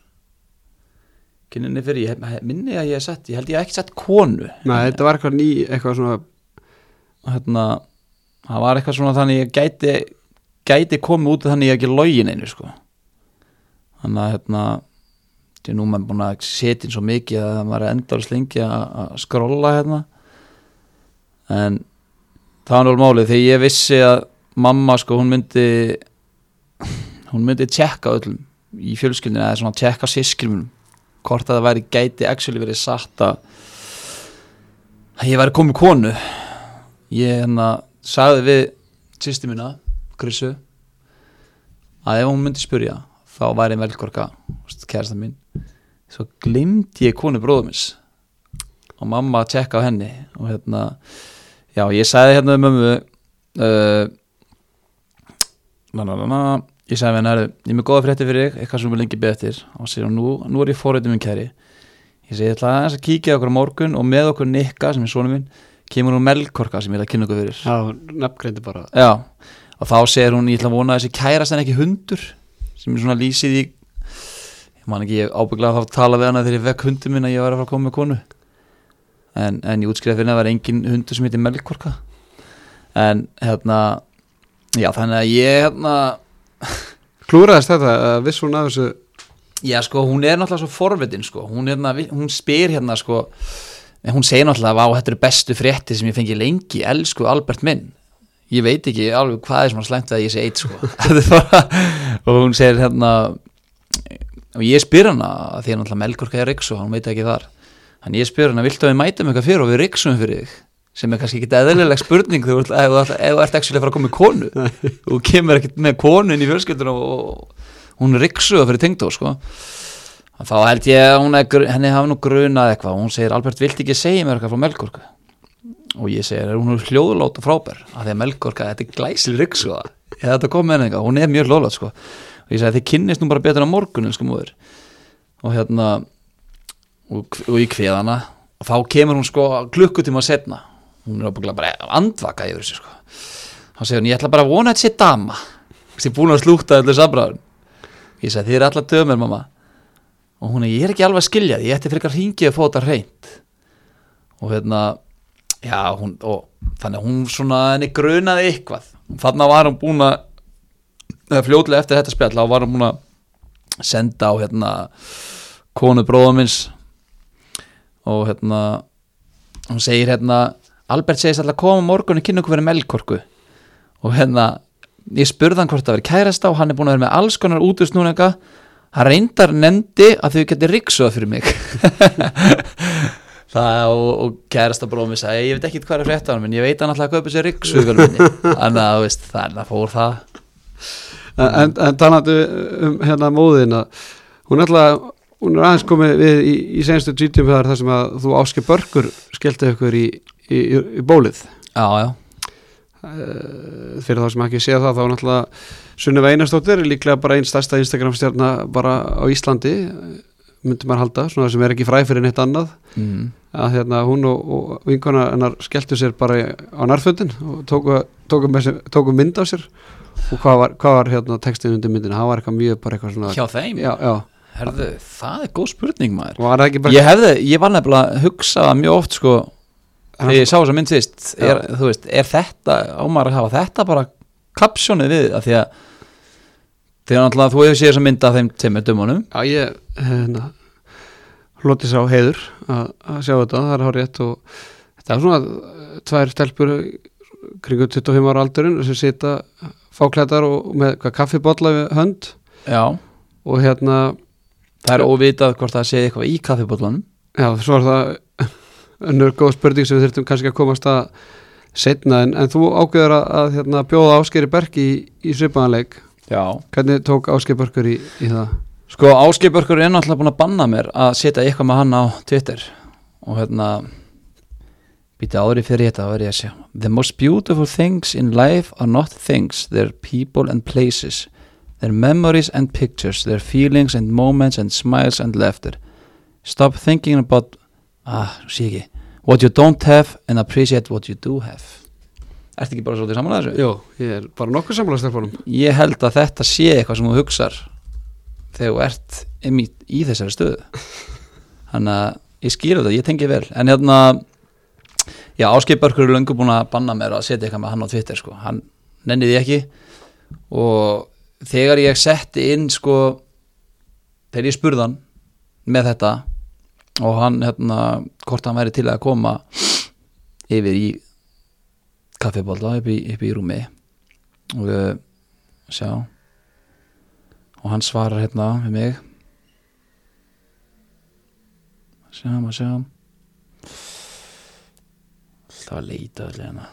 Speaker 2: kynninni fyrir, ég minni að ég hef sett ég held ég hef ekki sett konu.
Speaker 1: Nei, þetta var eitthvað ný, eitthvað svona,
Speaker 2: hérna, það var eitthvað svona þannig ég gæti gæti komið út þannig ég ekki login einu sko. Þannig að hérna því nú maður búin að setja inn svo mikið að maður er endar slengi að skrolla hérna. En það var náttúrulega málið þegar ég vissi að mamma sko hún myndi hún myndi tjekka öllum í fjölskyldinu eða svona tjekka sískrimunum hvort að það væri gæti actually verið satt að ég væri komið konu. Ég hérna sagði við sýsti mína, Krissu að ef hún myndi spyrja þá væri velkorka kærasta mín. Svo glimti ég konu bróðumins og mamma tjekka á henni og hérna já ég sagði hérna um mömmu uh, na, na, na, na, ég sagði "Herðu, ég er með góða frétti fyrir þig, eitthvað sem við lengi beð eftir. Og sér hún nú, nú er ég fórhættum minn kæri. Ég segi ég ætla að kíkja okkur á morgun og með okkur Nikka sem er svona minn kemur hún melkorka sem ég ætla að kynna okkur fyrir.
Speaker 1: Já, nefngreindi bara.
Speaker 2: Já, og þá segir hún ég ætla að vona að þessi kærast en ekki hundur sem er svona lýsið í ég man ekki, ég ábygglega þá að tala við hana þegar ég vekk hundur minn að ég var að fara að koma með konu. En, en ég útskriða fyrir að var engin hundur sem heitir Melkorka. En hérna já þannig að ég hérna
Speaker 1: Klúraðist þetta, að viss hún að þessu,
Speaker 2: já sko hún er náttúrulega svo forvitin sko. Hún, hérna, hún spyr hérna sko hún segir náttúrulega að þetta eru bestu frétti sem ég fengi lengi, elsku Albert minn. Ég veit ekki alveg hvað er svona slæmt að ég sé eitt sko. [laughs] Og hún segir hérna og ég spyr hana því að náttúrulega Melkorka er Riksu, hann veit ekki þar. Þannig ég spyr hana, viltu að við mætum eitthvað fyrir og við Riksum fyrir þig sem er kannski ekki eðlileg spurning þú ert- ef þú ert- þú ekki að fara að koma með konu. Og kemur ekkert með konu inn í fjölskylduna og hún er Riksu fyrir tengdó sko. Þá held ég að hún er, henni hafi nú grunað eitthvað. Hún segir, Albert, viltu ekki segja mér eitthvað frá Melkorka og ég segir, hún er hljóðlót og frábær? Af því að Melkorka, þetta er glæsil Riksu ég hef þetta komið henni eitthvað, hún er mjög hljóðlót sko. og ég segi, þið kynnist nú bara betur á morgun elsku móður og hérna og, og ég kveð hana. Og þá kemur hún sko klukkutíma setna hún er ábygglega bara andvaka yfir þessu sko. Þá segir hún, ég ætla bara að vona að þetta sé dama. Er búin að slúta öllu samræður ég segi, þið er allar dömur mamma. Og hún er, ég er ekki alveg að skilja því. Ég ætti hringið að fá þetta reynd og hérna já, hún, og þannig að hún svona henni grunaði eitthvað. Þannig var hún búin að eða fljótlega eftir þetta spjall þá var hún búin að senda á hérna konu bróða minns og hérna hún segir hérna Albert segist alltaf að koma morgun og kynna okkur verið melkorku. Og hérna ég spurði hann hvort það verið kærasta og hann er búin að vera með alls konar útusnúninga hann reyndar nefndi að þau geti riksuða fyrir mig. [laughs] Það og, og kærasta bróðum ég sagði, ég veit ekki hvað er frétt á hann en ég veit hann alltaf að kaupa sér riksuðu [laughs] þannig að veist, þannig að fór það.
Speaker 1: En, en, talandi um hérna móðina, hún er alltaf, hún er aðeins komið við í, í senstu GTM þar sem að þú áski börgur skellti ykkur í, í, í, bólið.
Speaker 2: já, já,
Speaker 1: Eh, fyrir þá sem ekki sé það þá er náttúrulega Sunneva Einarsdóttir líklega bara einn stærsta Instagram stjarna bara á Íslandi myndi maður halda, svona sem er ekki fræ fyrir neitt annað.
Speaker 2: Mm.
Speaker 1: að hérna hún og, og vinkona hennar skelltu sér bara á nærföndin og tóku, tóku, með sér, tóku mynd á sér. Og hvað var, hvað var hérna textið undir myndin, það var eitthvað mjög bara eitthvað svona
Speaker 2: hjá þeim?
Speaker 1: Já, já,
Speaker 2: Herðu, það er góð spurning maður. Ég hefði, ég var nefnilega að hugsa mjög oft sko þegar ég sá þess að mynd fyrst er, veist, er þetta, ámar að hafa þetta bara kapsjónið við að því að þegar náttúrulega þú hefur séð þess að mynda þeim tveimur dömunum.
Speaker 1: Já, ég hérna, hloti sá heiður að, að sjá þetta, það er hár rétt og þetta er svona tvær stelpur kringu 25 ára aldurinn sem sita fáklætar og með kaffibotla við hönd.
Speaker 2: Já,
Speaker 1: og hérna,
Speaker 2: það er óvitað hvort það sé eitthvað í kaffibóllunum
Speaker 1: já, svo er það önnur góð spurning sem við þurftum kannski að komast að setna en, en þú ágöður að, að hérna, bjóða Áskeri Berg í, í svipaðanleik
Speaker 2: Já.
Speaker 1: Hvernig tók Áskeri Bergur í, í það?
Speaker 2: Sko Áskipörkur er náttúrulega búin að banna mér að setja eitthvað með hann á Twitter. Og hérna býta í fyrir þetta að verði að sjá The most beautiful things in life are not things. They're people and places. They're memories and pictures. They're feelings and moments and smiles and laughter. Stop thinking about ah, sé ekki what you don't have and appreciate what you do have. Ertu ekki bara svolítið saman að þessu?
Speaker 1: Jó, ég er bara nokkuð samlega stelpunum
Speaker 2: Ég held að þetta sé eitthvað sem þú hugsar þegar þú ert í, í þessari stöðu. [laughs] Þannig að ég skýra þetta, ég tengi vel. En hérna já, Áskipörkur er löngu búin að banna mér að setja eitthvað með hann á Twitter sko, hann nenniði ekki. Og þegar ég setti inn sko þegar ég spurðan með þetta og hann hérna, hvort hann væri til að koma yfir í kaffibólda upp, upp í rúmi. Og uh, sjá. Og hann svarar hérna við mig. Sjáum að sjáum. Alltaf að leita allir hérna.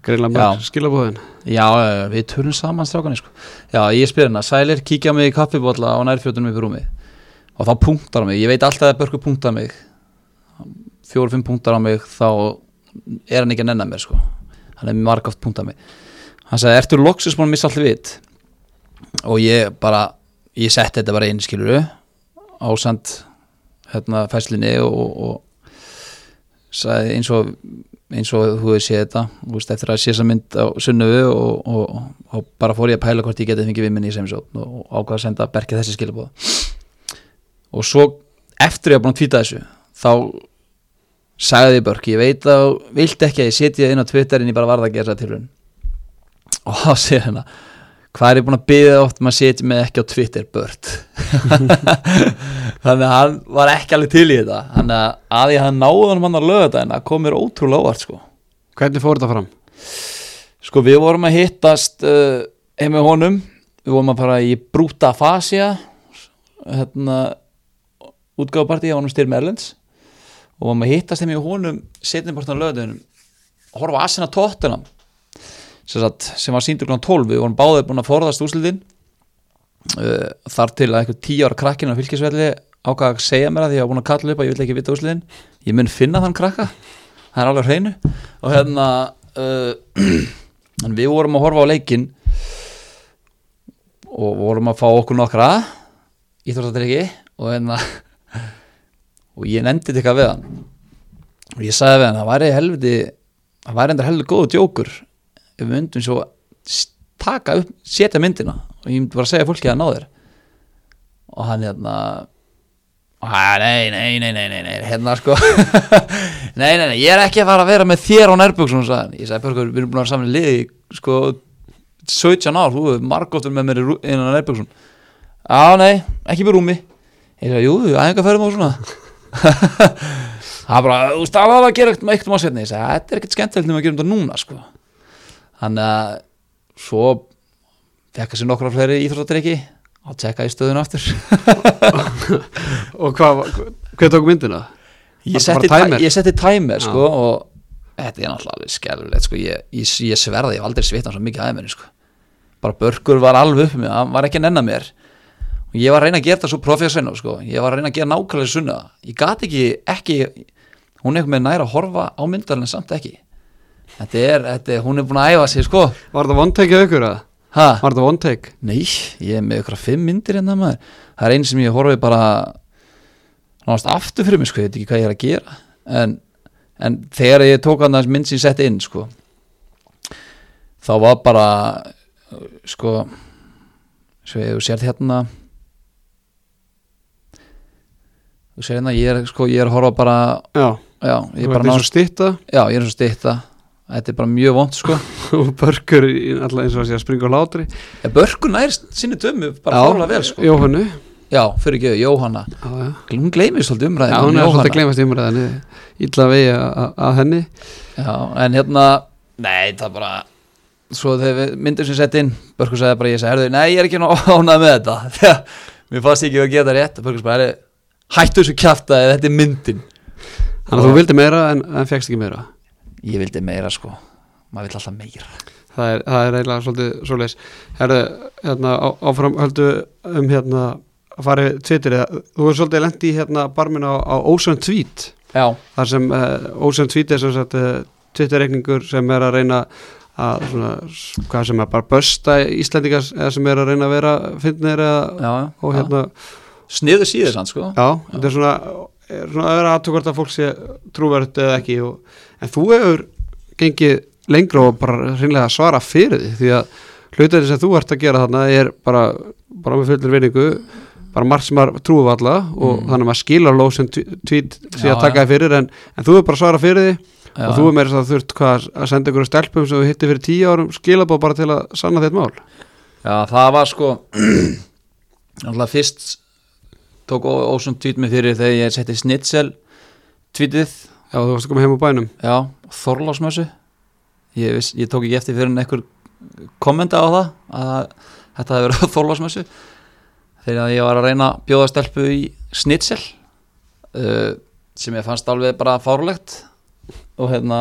Speaker 1: Greinlega með skilabóðin
Speaker 2: Já, við törnum saman strákanir sko. Já, ég spyr hérna, sælir, kíkja mig í kaffibólla á nærfjötunum yfir rúmi og þá punktar mig, ég veit alltaf að Börkur punktar mig. Fjóru-fimm punktar á mig þá er hann ekki að nenna mér sko. Hann er margátt punktað mig. Hann sagði, ertu loksus að missa allir vit? Og ég bara ég setti þetta bara inn, skiluru ásand hérna fæslinni og, og sagði eins og eins og þú hefur séð þetta veist, eftir að sé þessa mynd á sunnuðu og, og, og bara fór ég að pæla hvort ég getið fengið við minni í semisótt og ákvaða að senda berkið þessi skilabóða og svo eftir ég að búin að tvíta þessu þá sagði Börk, ég veit að vilt ekki að ég setja inn á Twitterin ég bara varða að gera það til hún og þá segir hennar hvað er ég búin að byggja oft maður setja mig ekki á Twitter Bört [laughs] þannig að hann var ekki alveg til í þetta. Þannig að að ég hann náði hann að löga þetta en það kom mér ótrúlega óvart sko.
Speaker 1: Hvernig fór þetta fram?
Speaker 2: Sko við vorum að hittast uh, heim með honum. Við vorum að fara í Brúta Fasja hérna útgáðparti á honum Styrm Erlends. Og varum að hittast þeim í honum setjumpartan á löðunum horfa að Asina Tottenham sem var síndur kl. 12 við vorum báðið búin að forðast úsliðin uh, þar til að eitthvað tíu ára krakkin á fylgisvelli ákvaða að segja mér að ég var búin að kalla upp að ég vil ekki vita úsliðin ég mun finna þann krakka. Það er alveg hreinu. Og hérna [clears throat] uh, við vorum að horfa á leikin og vorum að fá okkur nokkra íþróttatryggi og hérna [laughs] og ég nefndi þetta við hann. Og ég sagði við hann það væri helviti það væri endur helviti góðu djókur við myndum svo taka upp, setja myndina. Og ég myndi bara segja fólki að ná þér. Og hann hérna nei, nei, nei, nei, nei, hérna sko. [laughs] Nei, nei, nei, ég er ekki að fara að vera með þér á nærbúksum ég sagði, Björgur, við erum búin að vera saman í liði sko 17 ár, þú er margóttur með mér inn á nærbúksum á, nei, ekki með rúmi. Ég sagði, jú, aðeins að ferðum á svona. [laughs] Það bara, þú var að gera eitthvað eitthvað másveitni, ég sagði, þetta er ekkert skemmtilegt nema að gera um þetta núna, sko þannig að svo fekk að sér nokkra fleiri íþróttariki og tjekka í stöðun aftur. [laughs]
Speaker 1: Og hvað hvað tók myndina?
Speaker 2: ég setti, tæmer. ég setti tæmer, sko og þetta er náttúrulega alveg skjálfilegt, sko. Ég, ég, ég sverði, ég var aldrei svitnað svo mikið aðeins, sko. Bara börgur var alveg upp með, hann var ekki nennan mér. Og ég var að reyna að gera þetta svo professional sko. ég var að reyna að gera nákvæmlega sunna. Ég gati ekki, ekki hún er eitthvað með næra að horfa á myndar en samt ekki þetta er, þetta er, hún er búin að æfa sig sko.
Speaker 1: Var það one take ykkur að?
Speaker 2: Ha?
Speaker 1: Var það one take?
Speaker 2: Nei, ég er með ykkur að fimm myndir hérna, maður. Það er einn sem ég horfi bara náttúrulega aftur fyrir mig sko, ég veit ekki hvað ég er að gera. En, en þegar ég tók að það mynd sem ég sett inn sko þá var bara sko svo ég sér hérna. Þú segir hérna, ég er, sko, ég er að horfa bara
Speaker 1: já,
Speaker 2: já ég er bara
Speaker 1: stitta
Speaker 2: já, ég er eins og stitta þetta er bara mjög vond sko. [laughs]
Speaker 1: Og börkur alltaf eins og að sé að springa á látri
Speaker 2: ja, börkur nær sinni dömu bara fórlega vel sko.
Speaker 1: Jóhannu
Speaker 2: já, fyrir ekki, Jóhanna.
Speaker 1: Já, já.
Speaker 2: hún gleymið svolítið umræðin
Speaker 1: já, hún er svolítið gleymast umræðin illa vegi að henni.
Speaker 2: Já, en hérna nei, það bara svo þegar myndir sem sett inn börkur sagði bara, ég sagði, nei, ég er ekki [laughs] ánað með þetta. [laughs] Mér fannst ekki að geta rétt. Börkur sagði, hættu þessu kæft að þetta er myndin.
Speaker 1: Þannig að þú vildi meira en, en fegst ekki meira
Speaker 2: Ég vildi meira sko. Maður vill alltaf meira.
Speaker 1: Það er, það er eiginlega svolítið svoleiðis. Herðu, hérna, á, áfram höldu um hérna að fara Twitter, þú er svolítið lent í hérna barmin á, á Ocean Tweet.
Speaker 2: Já,
Speaker 1: þar sem uh, Ocean Tweet er sem sagt uh, Twitter-reikningur sem er að reyna að svona, hvað sem er bara bösta Íslendingar eða sem er að reyna að vera fyndnir eða
Speaker 2: já,
Speaker 1: og hérna,
Speaker 2: Sniðu síður sann sko.
Speaker 1: Já, þetta er svona svona að vera aðtökvart að fólk sé trúverð eða ekki og, en þú hefur gengið lengra og bara hreinlega að svara fyrir því því að hlutin sem þú ert að gera þarna er bara, bara með fullir vinningu bara margt sem maður trúið alla og
Speaker 2: Mm.
Speaker 1: þannig að maður skilar lóð sem tvít
Speaker 2: Já,
Speaker 1: að taka þið fyrir en, en þú er bara svara fyrir því
Speaker 2: já,
Speaker 1: og þú er meira þess að þurft hvað að senda ykkur stelpum sem þú hitti fyrir tíu árum skilabóð bara til að sanna þitt mál.
Speaker 2: Já, það var sko [clears throat] Alltaf fyrst tók Ósson tweet mig fyrir þegar ég setti snitsel tweetið.
Speaker 1: Já, þú varst að koma heim úr bænum.
Speaker 2: Já, Þorlásmössu ég, viss, ég tók ekki eftir fyrir en einhver kommenta á það að þetta hefði verið [laughs] Þorlásmössu þegar ég var að reyna að bjóða stelpu í snitsel uh, sem ég fannst alveg bara fárlegt og hérna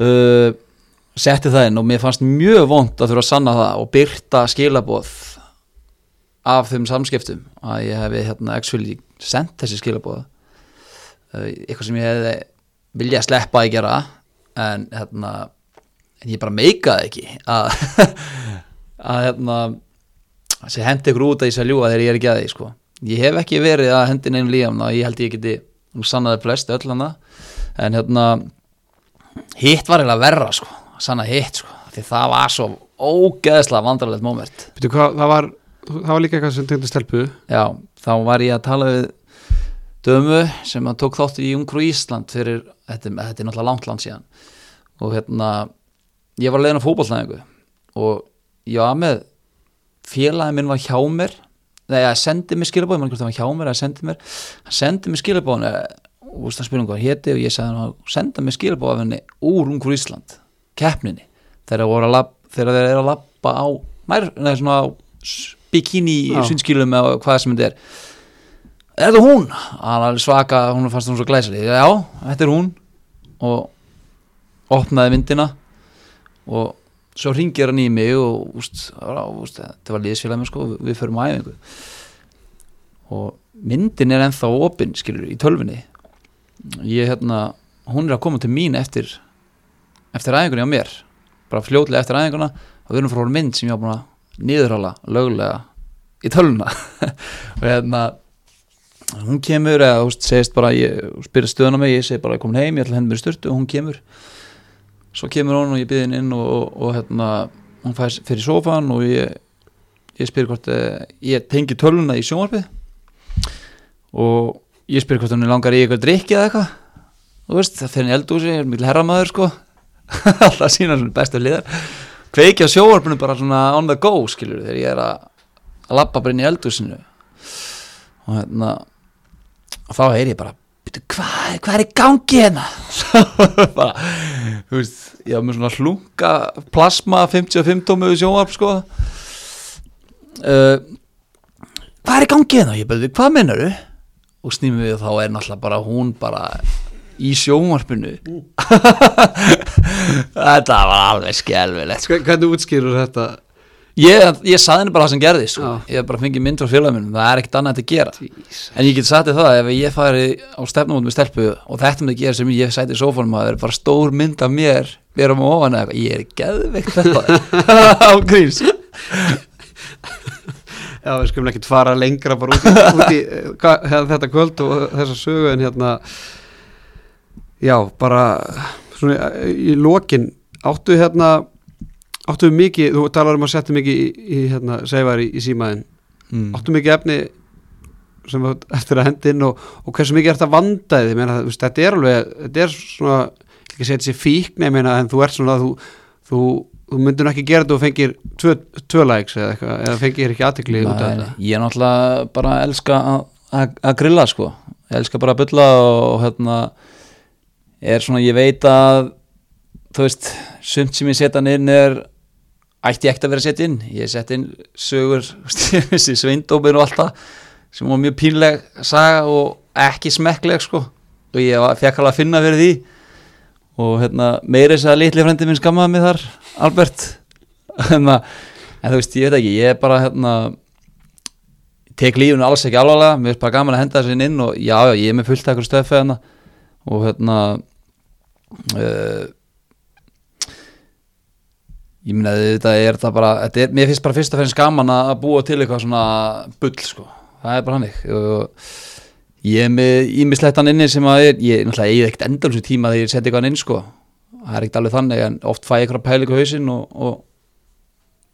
Speaker 2: uh, setti það inn og mér fannst mjög vond að þurfa að sanna það og byrta skilaboð af þeim samskiptum að ég hefði hérna actually sendt þessi skilaboð uh, eitthvað sem ég hefði vilja sleppa að gera en hérna en ég bara meikaði ekki að [laughs] að hérna þessi hendi ykkur út að ég sé að ljúga þegar ég er ekki að því sko. ég hef ekki verið að hendi neinu lífamna ég held ég geti sannaði flest öll hana en hérna hitt var eiginlega verra sko sanna hitt sko því það var svo ógeðslega vandrarlegt moment
Speaker 1: Veitu hvað, það var, það var líka eitthvað sem tengdi stelpu
Speaker 2: Já, þá var ég að tala við dömu sem að tók þátt í Ungru Ísland fyrir, þetta, þetta er náttúrulega langt land síðan. Og hérna ég var leiðin á fótballnæðingu og var með félagi minn var hjá mér nei, að sendi mér skilabóð, ég man ekki hvort það var hjá mér að sendi mér, hann sendi mér skilabóðin og þú veist að spyrja um hvað héti og ég sagði hann að senda mér skilabóð af henni úr Ungru Ísland, keppninni. Þegar þeir að eru að labba á, nær, nei, svona á bikini sundskilum eða hvað sem þetta er. Er þetta hún? hann alveg svaka, hún fannst hún svo glæsari já, þetta er hún. Og opnaði myndina. Og svo ringir hann í mig og úst, á, úst, þetta var liðsfélagum sko, við förum á æfingu. Og myndin er ennþá opinn skilur í tölfunni ég hérna, hún er að koma til mín eftir eftir æfingunni á mér. Bara fljótlega eftir æfinguna. Og við erum frá mynd sem ég var búin að niðurhala löglega í tölvuna. [laughs] Og hérna hún kemur eða veist, segist bara ég spyrir stöðuna mig, ég segi bara ég komin heim ég ætla hendur mér í styrtu og hún kemur. Svo kemur hún og ég byrði henni inn og, og, og hérna, hún fær fyrir sófan og ég, ég spyr hvort eh, ég tengi tölvuna í sjónvarpið. Og ég spyr hvort hún langar í eitthvað drikki eða eitthvað. Þú veist, það fyrir henni eldúsi, er mikil herramæður sko. [laughs] Alltaf sína svona bestu liðar kveiki á sjóvarpinu bara svona on the go skilur þegar ég er að að labba bara inn í eldúsinu og hérna og þá heyri ég bara "Bíddu, hvað, hvað er í gangi hérna? [laughs] Bara, þú veist ég var með svona hlunga plasma 55 tómu sjóvarp sko. Uh, hvað er í gangi hérna? Og ég byrði hvað mennar og snýmum við þá er náttúrulega bara hún bara í sjónvarpinu þetta var alveg skelvilegt sko.
Speaker 1: Hvernig útskýrur þetta?
Speaker 2: ég, ég saði henni bara það sem gerði sko.
Speaker 1: Já.
Speaker 2: ég bara fengið mynd frá félaginu það er ekkert annað að gera en ég get sagt það ef ég færi á stefnumót með stelpu og þetta myndi gera sem ég sæti í sófónum að það er bara stór mynd af mér vera með ofan eða ég er geðveikt þetta [laughs] á gríns
Speaker 1: Já, við skulum ekkert fara lengra bara út í, út í eh, hva- hérna, þetta kvöld og þessa sögu en hérna já, bara svona í lokin áttu hérna áttu mikið, þú talar um að setja mikið í, í hérna, segvar í, í símaðin
Speaker 2: mm.
Speaker 1: áttu mikið efni sem eftir að hendi inn og, og hversu mikið ert að vanda þið, meina, þetta er alveg þetta er svona, ekki að segja þessi fíkn meina, en þú ert svona þú, þú, þú myndir nú ekki gera þetta og fengir tvö, tvö likes eða eitthvað, eða fengir ekki aðtekli út af þetta.
Speaker 2: ég er náttúrulega bara að elska að grilla sko. Ég elska bara að bylla og hérna er svona, ég veit að þú veist, sumt sem ég setja inn er ætti ég ekkert að vera setja inn. Ég sett inn sögur [laughs] þessi sveindóminn og allt það sem var mjög pínleg saga og ekki smekkleg sko. Og ég fékk alveg að finna fyrir því. Og hérna, meiri þess að litli frendi minn skammaði mig þar, Albert. [laughs] Hérna, en þú veist, ég veit ekki ég er bara, hérna tek lífunu alls ekki alvarlega, mér er bara gaman að henda þessin inn og já, já, ég er með fullt ekkur stöfi hérna og hérna uh, ég minna þetta er þetta bara, þetta er, mér finnst bara fyrst og finnst gaman að búa til eitthvað svona bull sko, það er bara hannig og ég er með ímislettan inni sem að er, ég er náttúrulega eigið ekkert endalsu tíma þegar ég seti eitthvað inn sko. Það er ekkert alveg þannig en oft fæ ég eitthvað pælingu hausinn og, og,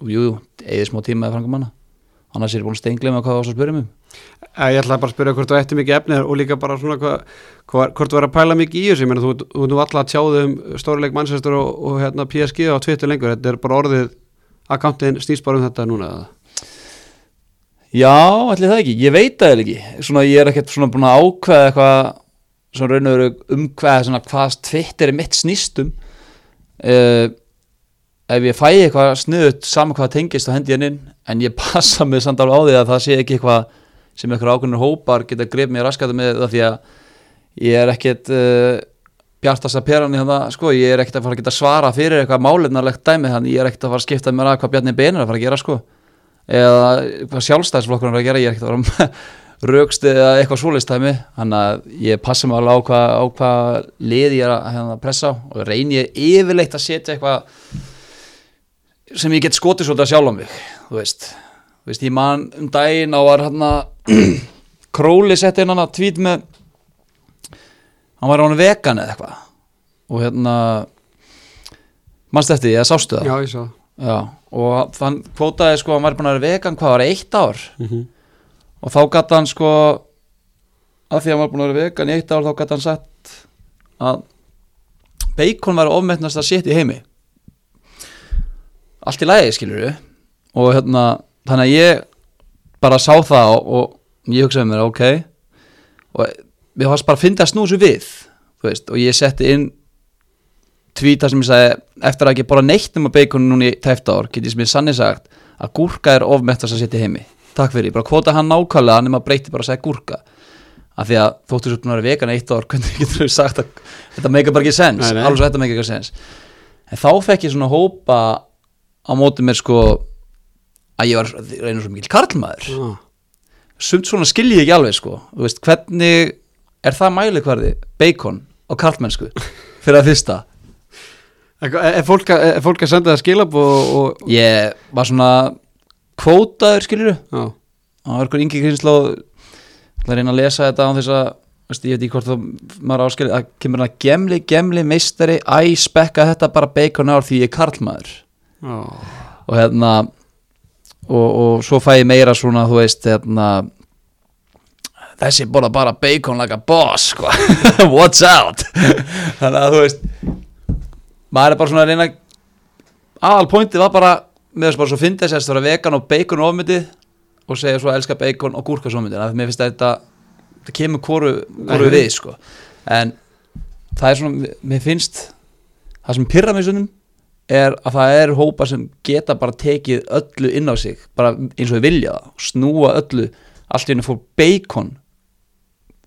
Speaker 2: og jú, eigið smá tíma eða frangum manna annars er ég búin að stengla með hvað það var að spyrja mig
Speaker 1: Eh, Ég ætla bara að spyrja hvort þú ætti mikið efni og líka bara svona hva, hva, hvort þú er að pæla mikið í þessu, ég meina þú þú ert nú alltaf að tjáðu um stórileik Manchester og, og hérna, PSG á Twitter lengur, þetta er bara orðið akkántin snýst bara um þetta núna eða?
Speaker 2: Já, allir það ekki, ég veit það ekki. Svona ég er ekkert svona búin að ákveða eitthvað svona raun og veru um hvað svona hvað Twitter er mitt snýstum uh, ef ég fæ eitthvað snuðut saman hvað tengist þá hendi inn. En ég [laughs] passa mig samt alveg á því að það sé ekki eitthvað sem eitthvað ákveðnir hópar geta gref mér raskatu með það því að ég er ekkert uh, bjartast að peran í þannig sko, ég er ekkert að fara að geta svara fyrir eitthvað málefnarlegt dæmi þannig ég er ekkert að fara að skipta mér að hvað Bjarni Ben er að fara að gera sko. Eða hvað sjálfstæðsflokkur er að gera, ég er ekkert að fara með raukst [laughs] eða eitthvað svoleistæmi þannig að ég passa mig alveg á hvað, á hvað lið ég er að, hérna, pressa á. Og reyni ég yfirleitt að setja eitthvað sem ég get skotið svolítið að sjálfa mig þú veist, þú veist ég man um daginn á var hérna [clears throat] Króli setti hann að tvít með hann var á hann vegan eða eitthvað. Og hérna mannst eftir því, eða sástu það?
Speaker 1: Já, ég sá.
Speaker 2: Já, og þann kvótaði sko að hann væri búin að vera vegan hvað var eitt ár?
Speaker 1: Mhm.
Speaker 2: og þá gæti hann sko að því að hann var búin að vera vegan í eitt ár þá gæti hann sagt að bacon var ofmetnast að setja í heimi allt í lagi skilur við og hérna þannig að ég bara sá það og, og ég hugsaði mér ok. Og mér fannst bara að finna snúsu við veist, og ég setti inn tvíta sem ég sagði eftir að ekki bara neitt um að bacon núna í tæft ár get ég sem ég sannig sagt að gúrka er ofmettast að setja heimi. Takk fyrir, bara kvota hann nákvæmlega nema breyti bara að segja gúrka. Af því að þóttu svo að vera vegan eitt ár [laughs] hvernig getur við sagt að þetta meika bara ekki sens alveg svo þetta meika ekki sens en þá fekk ég svona hópa á móti mér sko að ég var reynur svo mikil karlmaður.
Speaker 1: Já.
Speaker 2: sumt svona skilji ég ekki alveg sko. Þú veist, hvernig er það mælikvarði bacon á karlmennsku fyrir að fyrsta?
Speaker 1: Er, er, fólk að, er fólk að senda það skilab og, og
Speaker 2: ég var svona kvótaður skilur
Speaker 1: já,
Speaker 2: það var eitthvað yngi kynslu að reyna að lesa þetta á þess að veist, ég veit ekki hvort þú maður áskilja að kemur hann að gemli, gemli, meistari æ, spekka þetta bara bacon ár því ég er karlmaður
Speaker 1: já,
Speaker 2: og hérna og, og svo fæ ég meira svona þú veist hérna þessi borða bara bacon like a boss sko. [laughs] what's out þannig að þú veist maður er bara svona að reyna aðal pointið var bara með þess bara svo fyndið sérst að vera vegan og bacon ofmyndið og segja svo að elska bacon og gúrka ofmyndið þannig að mér finnst að þetta þetta kemur hvoru, hvoru við sko. en það er svona mér finnst það sem pyrra mig svonum er að það er hópa sem geta bara tekið öllu inn á sig bara eins og þau vilja það snúa öllu allt í henni fór bacon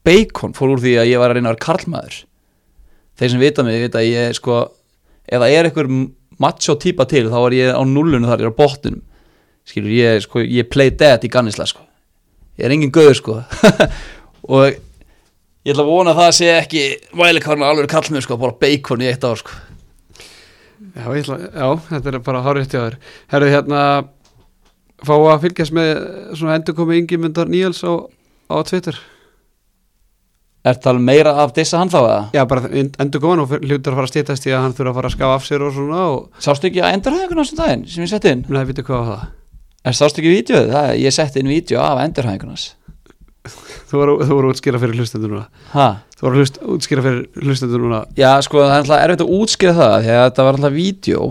Speaker 2: bacon fór úr því að ég var að reyna að vera karlmaður. Þeir sem vita mig vita að ég sko ef það er einhver macho típa til þá er ég á nullunu þar, ég er á bottunum skilur ég sko, ég play dead í gannisla sko. Ég er engin gauður sko. [laughs] Og ég ætla að vona að það sé ekki vælikarna alveg kallmið sko bara bacon í eitt ár sko
Speaker 1: já, ætla, já, þetta er bara hárið hjá þér Herðu hérna fá að fylgjast með svona endur komið Ingimundar Níels á, á Twitter
Speaker 2: Er það meira af dissa hann þá eða?
Speaker 1: Já, bara endur komið og hlutur að fara að stýtast í að hann þurfa að fara að skafa af sér og svona og
Speaker 2: Sástu ekki að endurhæðingun á þessum daginn sem ég setti inn?
Speaker 1: Nei, veitu hvað var það?
Speaker 2: Er sástu ekki vídeoð? Það, ég setti inn vídeo af endurhæðingunas
Speaker 1: Þú voru, þú voru útskýra fyrir hlustendur núna.
Speaker 2: Ha?
Speaker 1: Þú voru hlust, útskýra fyrir hlustendur núna.
Speaker 2: Já, sko, það er alltaf erfitt að útskýra það því að þetta var alltaf vídeo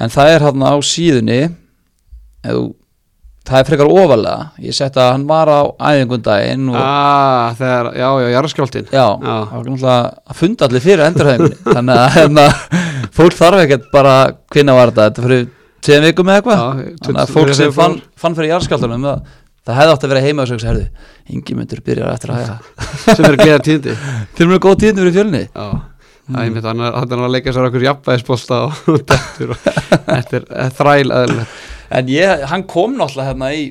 Speaker 2: en það er hann á síðunni eða, það er frekar ofalega. Ég setti að hann var á æfingundaginn og
Speaker 1: Ah, þegar, já, já, jarðskjáltin
Speaker 2: já, það var náttúrulega að funda allir fyrir endurhæðingunni [laughs] þannig að hérna, fólk þarf ekkert bara hvinna var þetta, þetta fyrir tveim vikum eða eitthvað. Þannig að fólk sem fann, fann fyrir jarðskjáltunum það, það hefði átt að vera heima og sögst herðu, yngi myndur byrjar eftir að hæga [laughs]
Speaker 1: sem er gleða tíðindi.
Speaker 2: Þeir eru góð tíðnum fyrir fjölni.
Speaker 1: Það er einmitt hann er að leika sér okkur jafnvægisbolta og [laughs] dettur og [laughs] þetta er eh, þræl eðlilegt.
Speaker 2: En ég, hann kom náttúrulega hérna í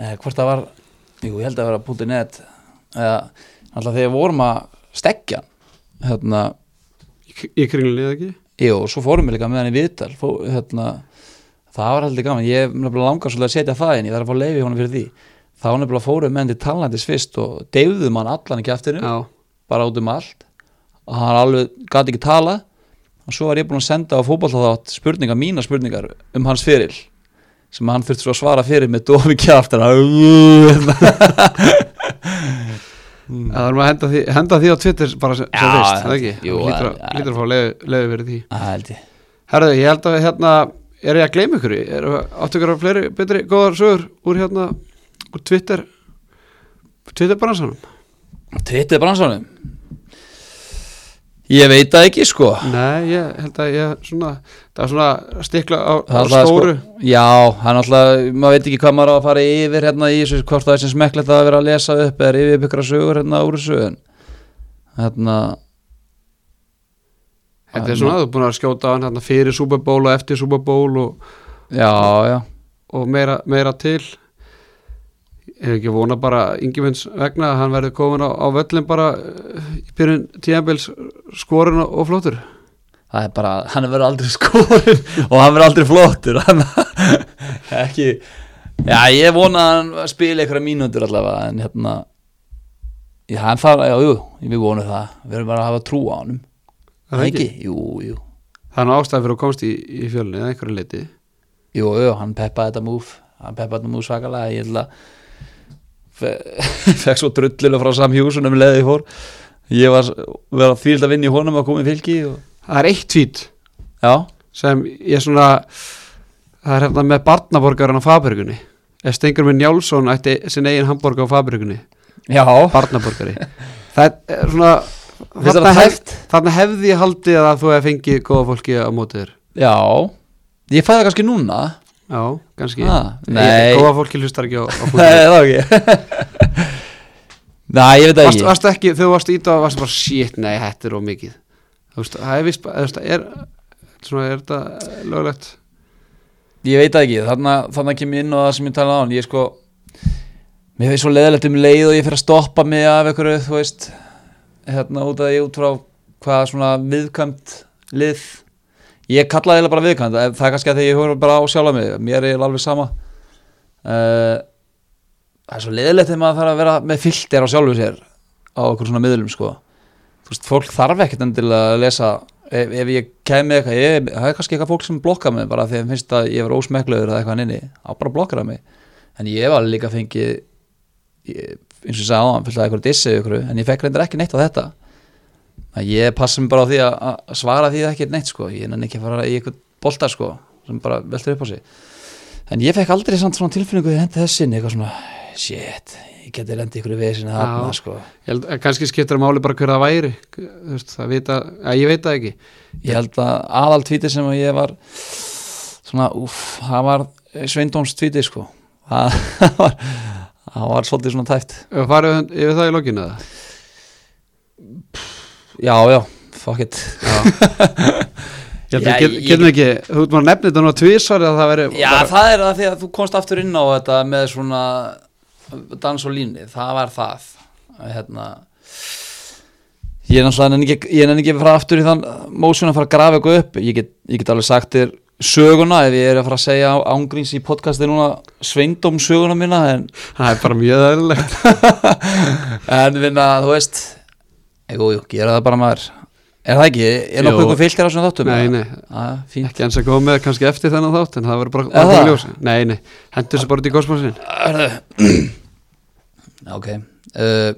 Speaker 2: eh, hvort það var jú, ég held að það var að púti net eða náttúrulega þegar vorum að stekja hérna,
Speaker 1: í, í kringlunni eða ekki?
Speaker 2: Jú, og svo fórum við líka með hann í viðtal fó, hérna, það var heldur gaman. Ég langar svolítið að setja það inn. Ég þarf að fá leiði honum fyrir því. Þá nefnilega fórum með hann til talandis fyrst og deyfðum hann allan eftir
Speaker 1: já,
Speaker 2: bara út um allt. Og hann alveg gati ekki tala og svo var ég búinn að senda á fótballtátt spurningar, mína spurningar um hans fyrir sem hann þurfti svo að svara fyrir með dofi kjaftar [laughs]
Speaker 1: það er maður að henda því, henda því á Twitter bara sem, fyrst, það ekki?
Speaker 2: jú, það-
Speaker 1: að, fá leiði, fyrir því.
Speaker 2: Það held ég.
Speaker 1: Herðu, ég held að hérna er ég að gleyma ykkur? Er, áttu ykkur að fleiri betri góðar sögur úr hérna úr Twitter? Twitter bransanum?
Speaker 2: Twitter bransanum? Ég veit það ekki sko.
Speaker 1: Nei, ég held að ég svona það er svona stikla á, á
Speaker 2: Það er
Speaker 1: stóru.
Speaker 2: sko, Já, hann alltaf, maður veit ekki hvað maður á að fara yfir hérna í þessu, hvort það er sem smekklegt að vera að lesa upp eða yfir ykkur sögur hérna úr en hérna
Speaker 1: þetta er svona, þú er búin að skjóta hann hérna fyrir Super Bowl og eftir Super Bowl og,
Speaker 2: Já, já.
Speaker 1: og meira, meira til. Ef ekki vona bara Ingemynds vegna að hann verður komin á, á völlin bara eh, í byrjun tíðanbils skorun og, flottur.
Speaker 2: Það er bara, hann verður aldrei [laughs] skorin og hann verður aldrei hann [laughs] ekki já, ég vona að hann spila einhverja mínútur allavega, en hérna já, hann fara, já, jú, við vonum það. Við erum bara að hafa trú á
Speaker 1: Er
Speaker 2: það ekki, jú, jú.
Speaker 1: Það er nú ástæði fyrir að komast í, í fjölni eða einhverju liti
Speaker 2: jú, jú, hann peppaði þetta múf hann peppaði þetta múf svakalega. Ég held að fe- [laughs] fekk svo drullilega frá Sam Hughes um leðið fór. Ég var, var þvíld að vinna í honum að koma í fylki og,
Speaker 1: það er eitt tvít
Speaker 2: já,
Speaker 1: sem ég svona það er hérna með barnaborgarinn á fabrikunni ef Stengur með Njálsson ætti sin eigin hamborgar á fabrikunni
Speaker 2: já.
Speaker 1: Barnaborgari. Það er svona þarna, hef, þarna hefði ég haldið að þú hef fengið góða fólki á mótið þér.
Speaker 2: Já. Ég fæði það kannski núna.
Speaker 1: Já, kannski.
Speaker 2: Ah,
Speaker 1: góða fólki hlustar ekki á, á [laughs]
Speaker 2: Nei,
Speaker 1: fólki
Speaker 2: það ekki. [laughs] Nei, ég veit það
Speaker 1: varst,
Speaker 2: ekki.
Speaker 1: varst ekki, þegar þú varst ít á varst bara shit, nei, er of mikið. Þú veist, það er vist er, er þetta löglegt?
Speaker 2: Ég veit ekki, þarna, þarna kem ég inn á það sem ég talaði á hann Ég sko Mér finnst svo leðilegt um leið og ég fyrir að stoppa mig af einhverju, þú veist Hérna út að ég út frá hvað svona viðkvæmt lið Ég kallaði eiginlega bara viðkvæmt Það það er kannski að því ég horf bara á sjálfa mig. Mér er alveg sama. Uh, Það er svo leðilegt þegar maður þarf að vera með filter á sjálfu sér á okkur svona miðlum sko. Þú veist, fólk þarf ekkert endilega að lesa. Ef, ef ég kemi eitthvað, ég, það er kannski eitthvað fólk sem blokkar mig bara því að finnst að ég var ósmekklegur eða eitthvað inni, á bara blokkar mig. En ég var líka fengið ég, eins og ég sagði á hann, fylgði eitthvað dissi ykkur, en ég fekk reyndar ekki neitt á þetta. Að ég passa mig bara á því að, að svara því ekki neitt sko, ég nenni ekki að fara í eitthvað bolta sko, sem bara veltur upp á sig. En ég fekk aldrei samt svona tilfinningu þegar hendi þessin, eitthvað svona shit, ég geti lendi ykkur vesinu þarna
Speaker 1: Já.
Speaker 2: sko.
Speaker 1: Ég held, að kannski skiptir að máli bara hver það væri Þú veist, það vita, að ég veit það ekki.
Speaker 2: Ég held að aðal tvíti sem ég var svona, úff, það var Sveindóns tvíti sko. Það [laughs] var, það var svolítið svona tæft
Speaker 1: farið yfir það í lokinu eða?
Speaker 2: já, já, fuck it. [laughs]
Speaker 1: Ég held
Speaker 2: Já,
Speaker 1: að get,
Speaker 2: ég-
Speaker 1: getum ekki, þú ert maður nú að tvísvar að það veri
Speaker 2: já, það er það því að þú komst aftur inn á þetta með svona dans og líni, það var það. Hérna ég er náttúrulega ekki, ég nenni ekki að fara aftur í þann mósjón að fara að grafa eitthvað upp. Ég get, ég get alveg sagt þér söguna ef ég er að fara að segja ángríns í podcasti núna sveindóm söguna mína en
Speaker 1: Það er bara mjög eðlilegt. [laughs]
Speaker 2: En vinna, þú veist Jú, jú, gera það bara maður. Er það ekki? Er nokkuð ykkur fylgir á svona þáttum?
Speaker 1: Nei, nei,
Speaker 2: ah, Fínt.
Speaker 1: Ekki eins að koma með kannski eftir þennan þátt en það verður bara,
Speaker 2: það?
Speaker 1: ljós Nei, nei, hendur þessu bara út í
Speaker 2: Hörðu [clears throat] Ok. Uh,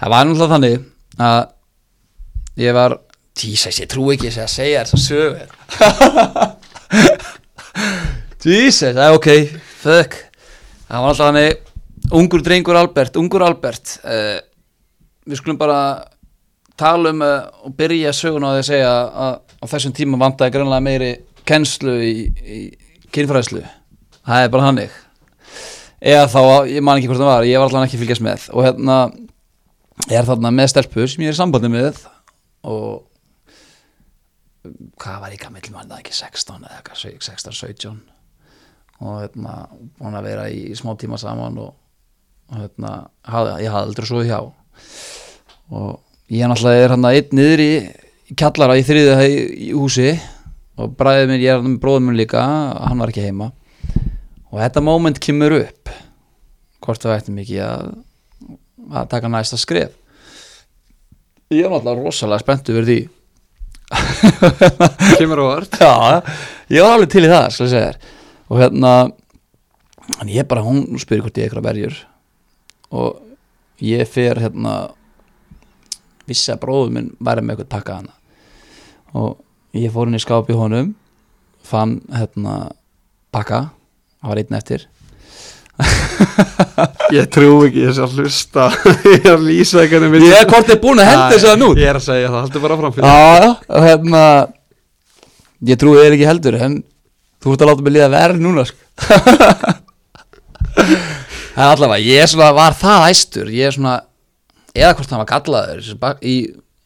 Speaker 2: Það var náttúrulega þannig að ég var Jesus, ég trú ekki að segja þess að sögur [laughs] Jesus, það er ok Fuck. Það var náttúrulega þannig Ungur drengur Albert, ungur Albert uh, Við skulum bara tala um uh, og byrja söguna á því að segja að á þessum tíma vantaði greinlega meiri kennslu í, í kynfræðslu. Það er bara hannig eða þá, ég man ekki hvort það var ég var allan ekki fylgjast með. Og hérna er þarna með stelpu sem ég er í sambandi með og hvað var ég gammal mann það ekki 16 eða eitthvað 16-17 og hérna búin að vera í smá tíma saman og, og hérna hafði, ég hafði aldrei svo hjá. Og ég náttúrulega er hann að einn niður í, í kallara í þriðu í, í húsi og bræðið minn, ég er hann með bróðum minn líka hann var ekki heima. Og þetta moment kemur upp hvort það ættum ekki að að taka næsta skref. Ég er náttúrulega rosalega spenntu verið því [laughs]
Speaker 1: Kemur á vart
Speaker 2: Já, ég var alveg til í það og hérna en ég bara, hún spyrir hvort ég er eitthvað verjur. Og ég fer hérna vissi að bróður minn væri með eitthvað pakka hana. Og ég fór inn í skápi honum fann hérna pakka það var einn eftir [laughs]
Speaker 1: Ég trú ekki þess að hlusta [laughs] Ég er að lýsa ekki
Speaker 2: ég er hvort þið búin að henda þessu að nút
Speaker 1: Ég er að segja það, haldur bara framfyrir
Speaker 2: Já, hérna Ég trúi þér ekki heldur En þú ert að láta mig líða verð núna sko. [laughs] Það er allavega Ég er svona, var það æstur Ég er svona, eða hvort það var gallaður í,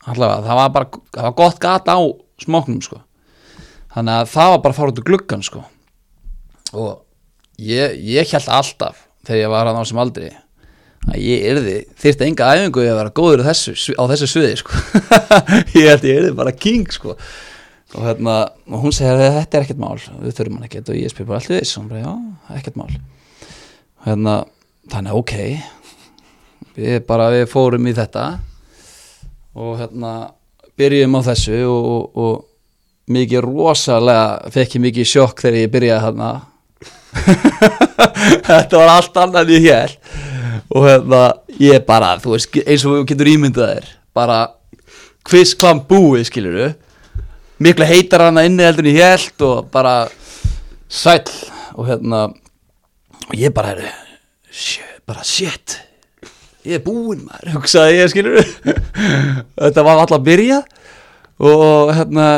Speaker 2: Allavega, það var bara Það var gott gat á smóknum sko. Þannig að það var bara að fara út úr gluggan sko. Og ég, ég held alltaf Þegar ég var að ná sem aldrei að ég yrði, þyrfti enga æfingu í að vera góður þessu, á þessu sviði sko. [laughs] ég held ég yrði bara king sko. og, hérna, og hún segir þetta er ekkert mál við þurfum hann ekkert. Og ég spyr bara allt við þess og hún bara já, ekkert mál. Hérna, þannig ok við bara við fórum í þetta. Og hérna byrjum á þessu og, og, og mikið rosalega fekk ég mikið sjokk þegar ég byrjaði hérna [laughs] þetta var allt annað en ég hér og hérna ég bara, þú veist, eins og getur ímyndað þér bara hvist hvaðan búið, skilur du miklu heitar hana inni heldur en ég held og bara sæll. Og hérna og ég bara, shit, bara shit. Ég er búinn maður, hugsaði ég, skilur [laughs] þetta var alltaf að byrja og hérna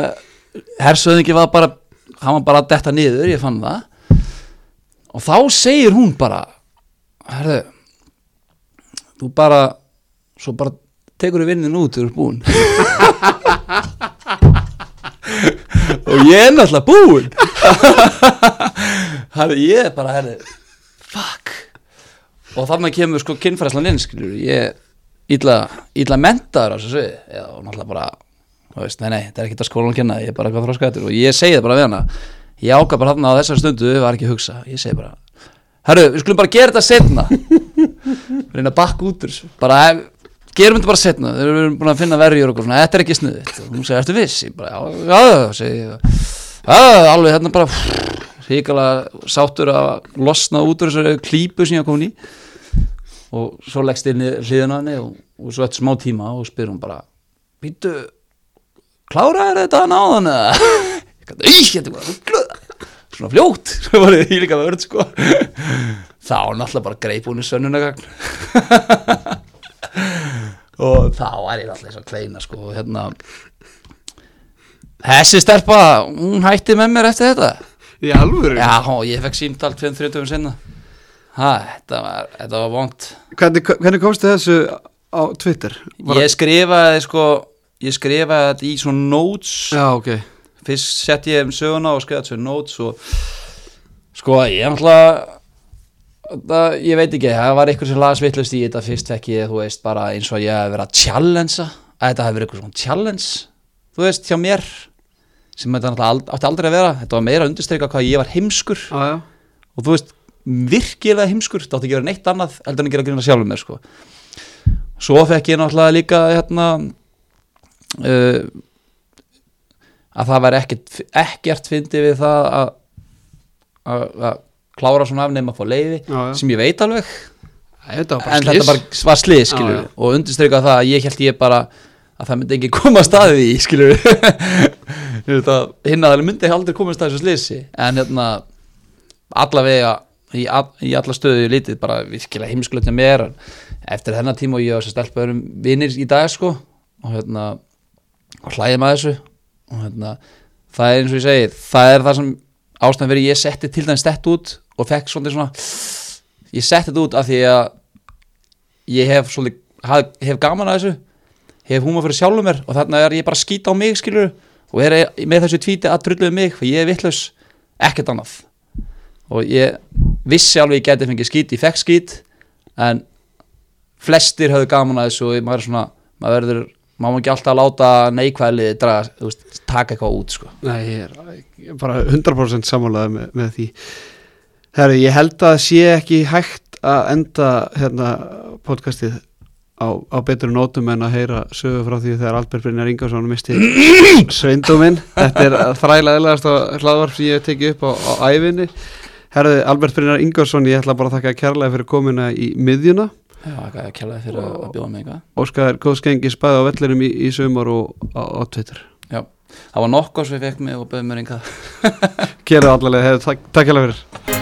Speaker 2: hersöðingi var bara hann var bara að detta niður, ég fann það og þá segir hún bara herðu þú bara svo bara tekur þú vinnin út þegar þú ert búinn. [laughs] Og ég er náttúrulega búinn. [laughs] Þannig ég er bara herðu fuck. Og þannig kemur sko kynfræslan inn skilur ég ítla mentaður á þessu og náttúrulega bara veist, nei nei, þetta er ekki að skólan kynna ég er bara eitthvað þróskættur og ég segi það bara við hana ég ákvað bara þarna á þessar stundu var ekki að hugsa, ég segi bara herru, við skulum bara gera þetta setna [laughs] reyna að bakka út bara, gerum þetta bara setna við erum búin að finna verjur og svona, þetta er ekki snuðið og hún segi, ertu viss? Ég bara, já, já, ég. Alveg hérna bara ríkala sáttur að losna út úr þessari klípu sem ég komin í. Og svo leggst inn í hliðina henni og, og svo eftir smá tíma og spyr hún bara býtu, kláraði þetta náðan eða? [laughs] Þetta var ruggluð svona fljótt, [laughs] vörð sko. [laughs] Þá náttúrulega bara greip hún í sönnunagagn [laughs] og þá er ég náttúrulega eins og kleina sko hérna. Þessi stelpa, hún hætti með mér eftir þetta.
Speaker 1: Í alvöru?
Speaker 2: já, og ég fekk símtal 2-30 sinna ha, þetta var, þetta var vongt
Speaker 1: Hvernig, hvernig komstu þessu á Twitter? Var-
Speaker 2: ég skrifaði sko ég skrifaði þetta í svona notes.
Speaker 1: Já, ok
Speaker 2: fyrst sett ég um söguna og skrifaði þessu notes og sko ég er náttúrulega það, ég veit ekki, það var eitthvað sem las vittlust í þetta fyrst fekk ég, þú veist, bara eins og ég hef verið að challengea, að þetta hef verið eitthvað svona challenge, þú veist, hjá mér sem þetta náttúrulega ald- átti aldrei að vera. Þetta var meira að undirstreika hvað ég var heimskur.
Speaker 1: Já, já.
Speaker 2: Og þú veist, virkilega heimskur þetta átti ekki að vera neitt annað heldur en að gera grunna sjálfum mér sko. svo fekk ég náttúrulega líka hérna uh, að það væri ekkert, ekkert fyndi við það að, að, að klára svona af nefn að fá leiði
Speaker 1: Já, já.
Speaker 2: sem ég veit alveg.
Speaker 1: Þetta var bara
Speaker 2: en
Speaker 1: slís
Speaker 2: þetta bara var slið skilur
Speaker 1: Já,
Speaker 2: og undirstryka það að ég held ég bara að það myndi ekki koma að staði því skilur [laughs] hinn að það myndi aldrei koma að staði þessu sliðsi en hérna allavega í, í alla stöðu lítið bara virkilega heimskulegt með mér. Eftir þennan tíma og ég var þess að stelpa öðrum vinnir í dag sko. Og hérna og hlæði maður þessu og hérna það er eins og ég segi það er það sem ástæðan verið ég setti til dæmis þetta út og fekk svolítið svona ég setti þetta út af því að ég hef svolítið haf, hef gaman að þessu hef húma fyrir sjálfum mér og þarna er ég bara að skýta á mig skilur og er með þessu tvíti að drulluðu mig for ég er vittlaus, ekkert annað. Og ég vissi alveg ég geti fengið skýt, ég fekk skýt en flestir höfðu gaman að þessu og maður er svona, maður verður má ekki alltaf láta neikvæðlið draga, taka eitthvað út sko.
Speaker 1: Nei, ég er bara 100% sammálaði með, með því. Herri, ég held að sé ekki hægt að enda hérna podcastið á, á betru nótum en að heyra sögu frá því þegar Albert Brynjar Ingarsson misti [coughs] sveinduminn þetta er þrælaðilegast hlaðvarp sem ég hef tekið upp á, á æfinni Herði, Albert Brynjar Ingarsson, ég ætla bara að þakka kærlega fyrir komina í miðjuna
Speaker 2: Já, ekki að kjalla fyrir að, að bjóða mig eitthvað.
Speaker 1: Óskar góð skengi spæði á vellinum í, í sumar og á, Twitter.
Speaker 2: Já, það var nokkuð sem ég fekk mig og bauð mér einhvað
Speaker 1: Kjærlega allavega, takk, hérlega fyrir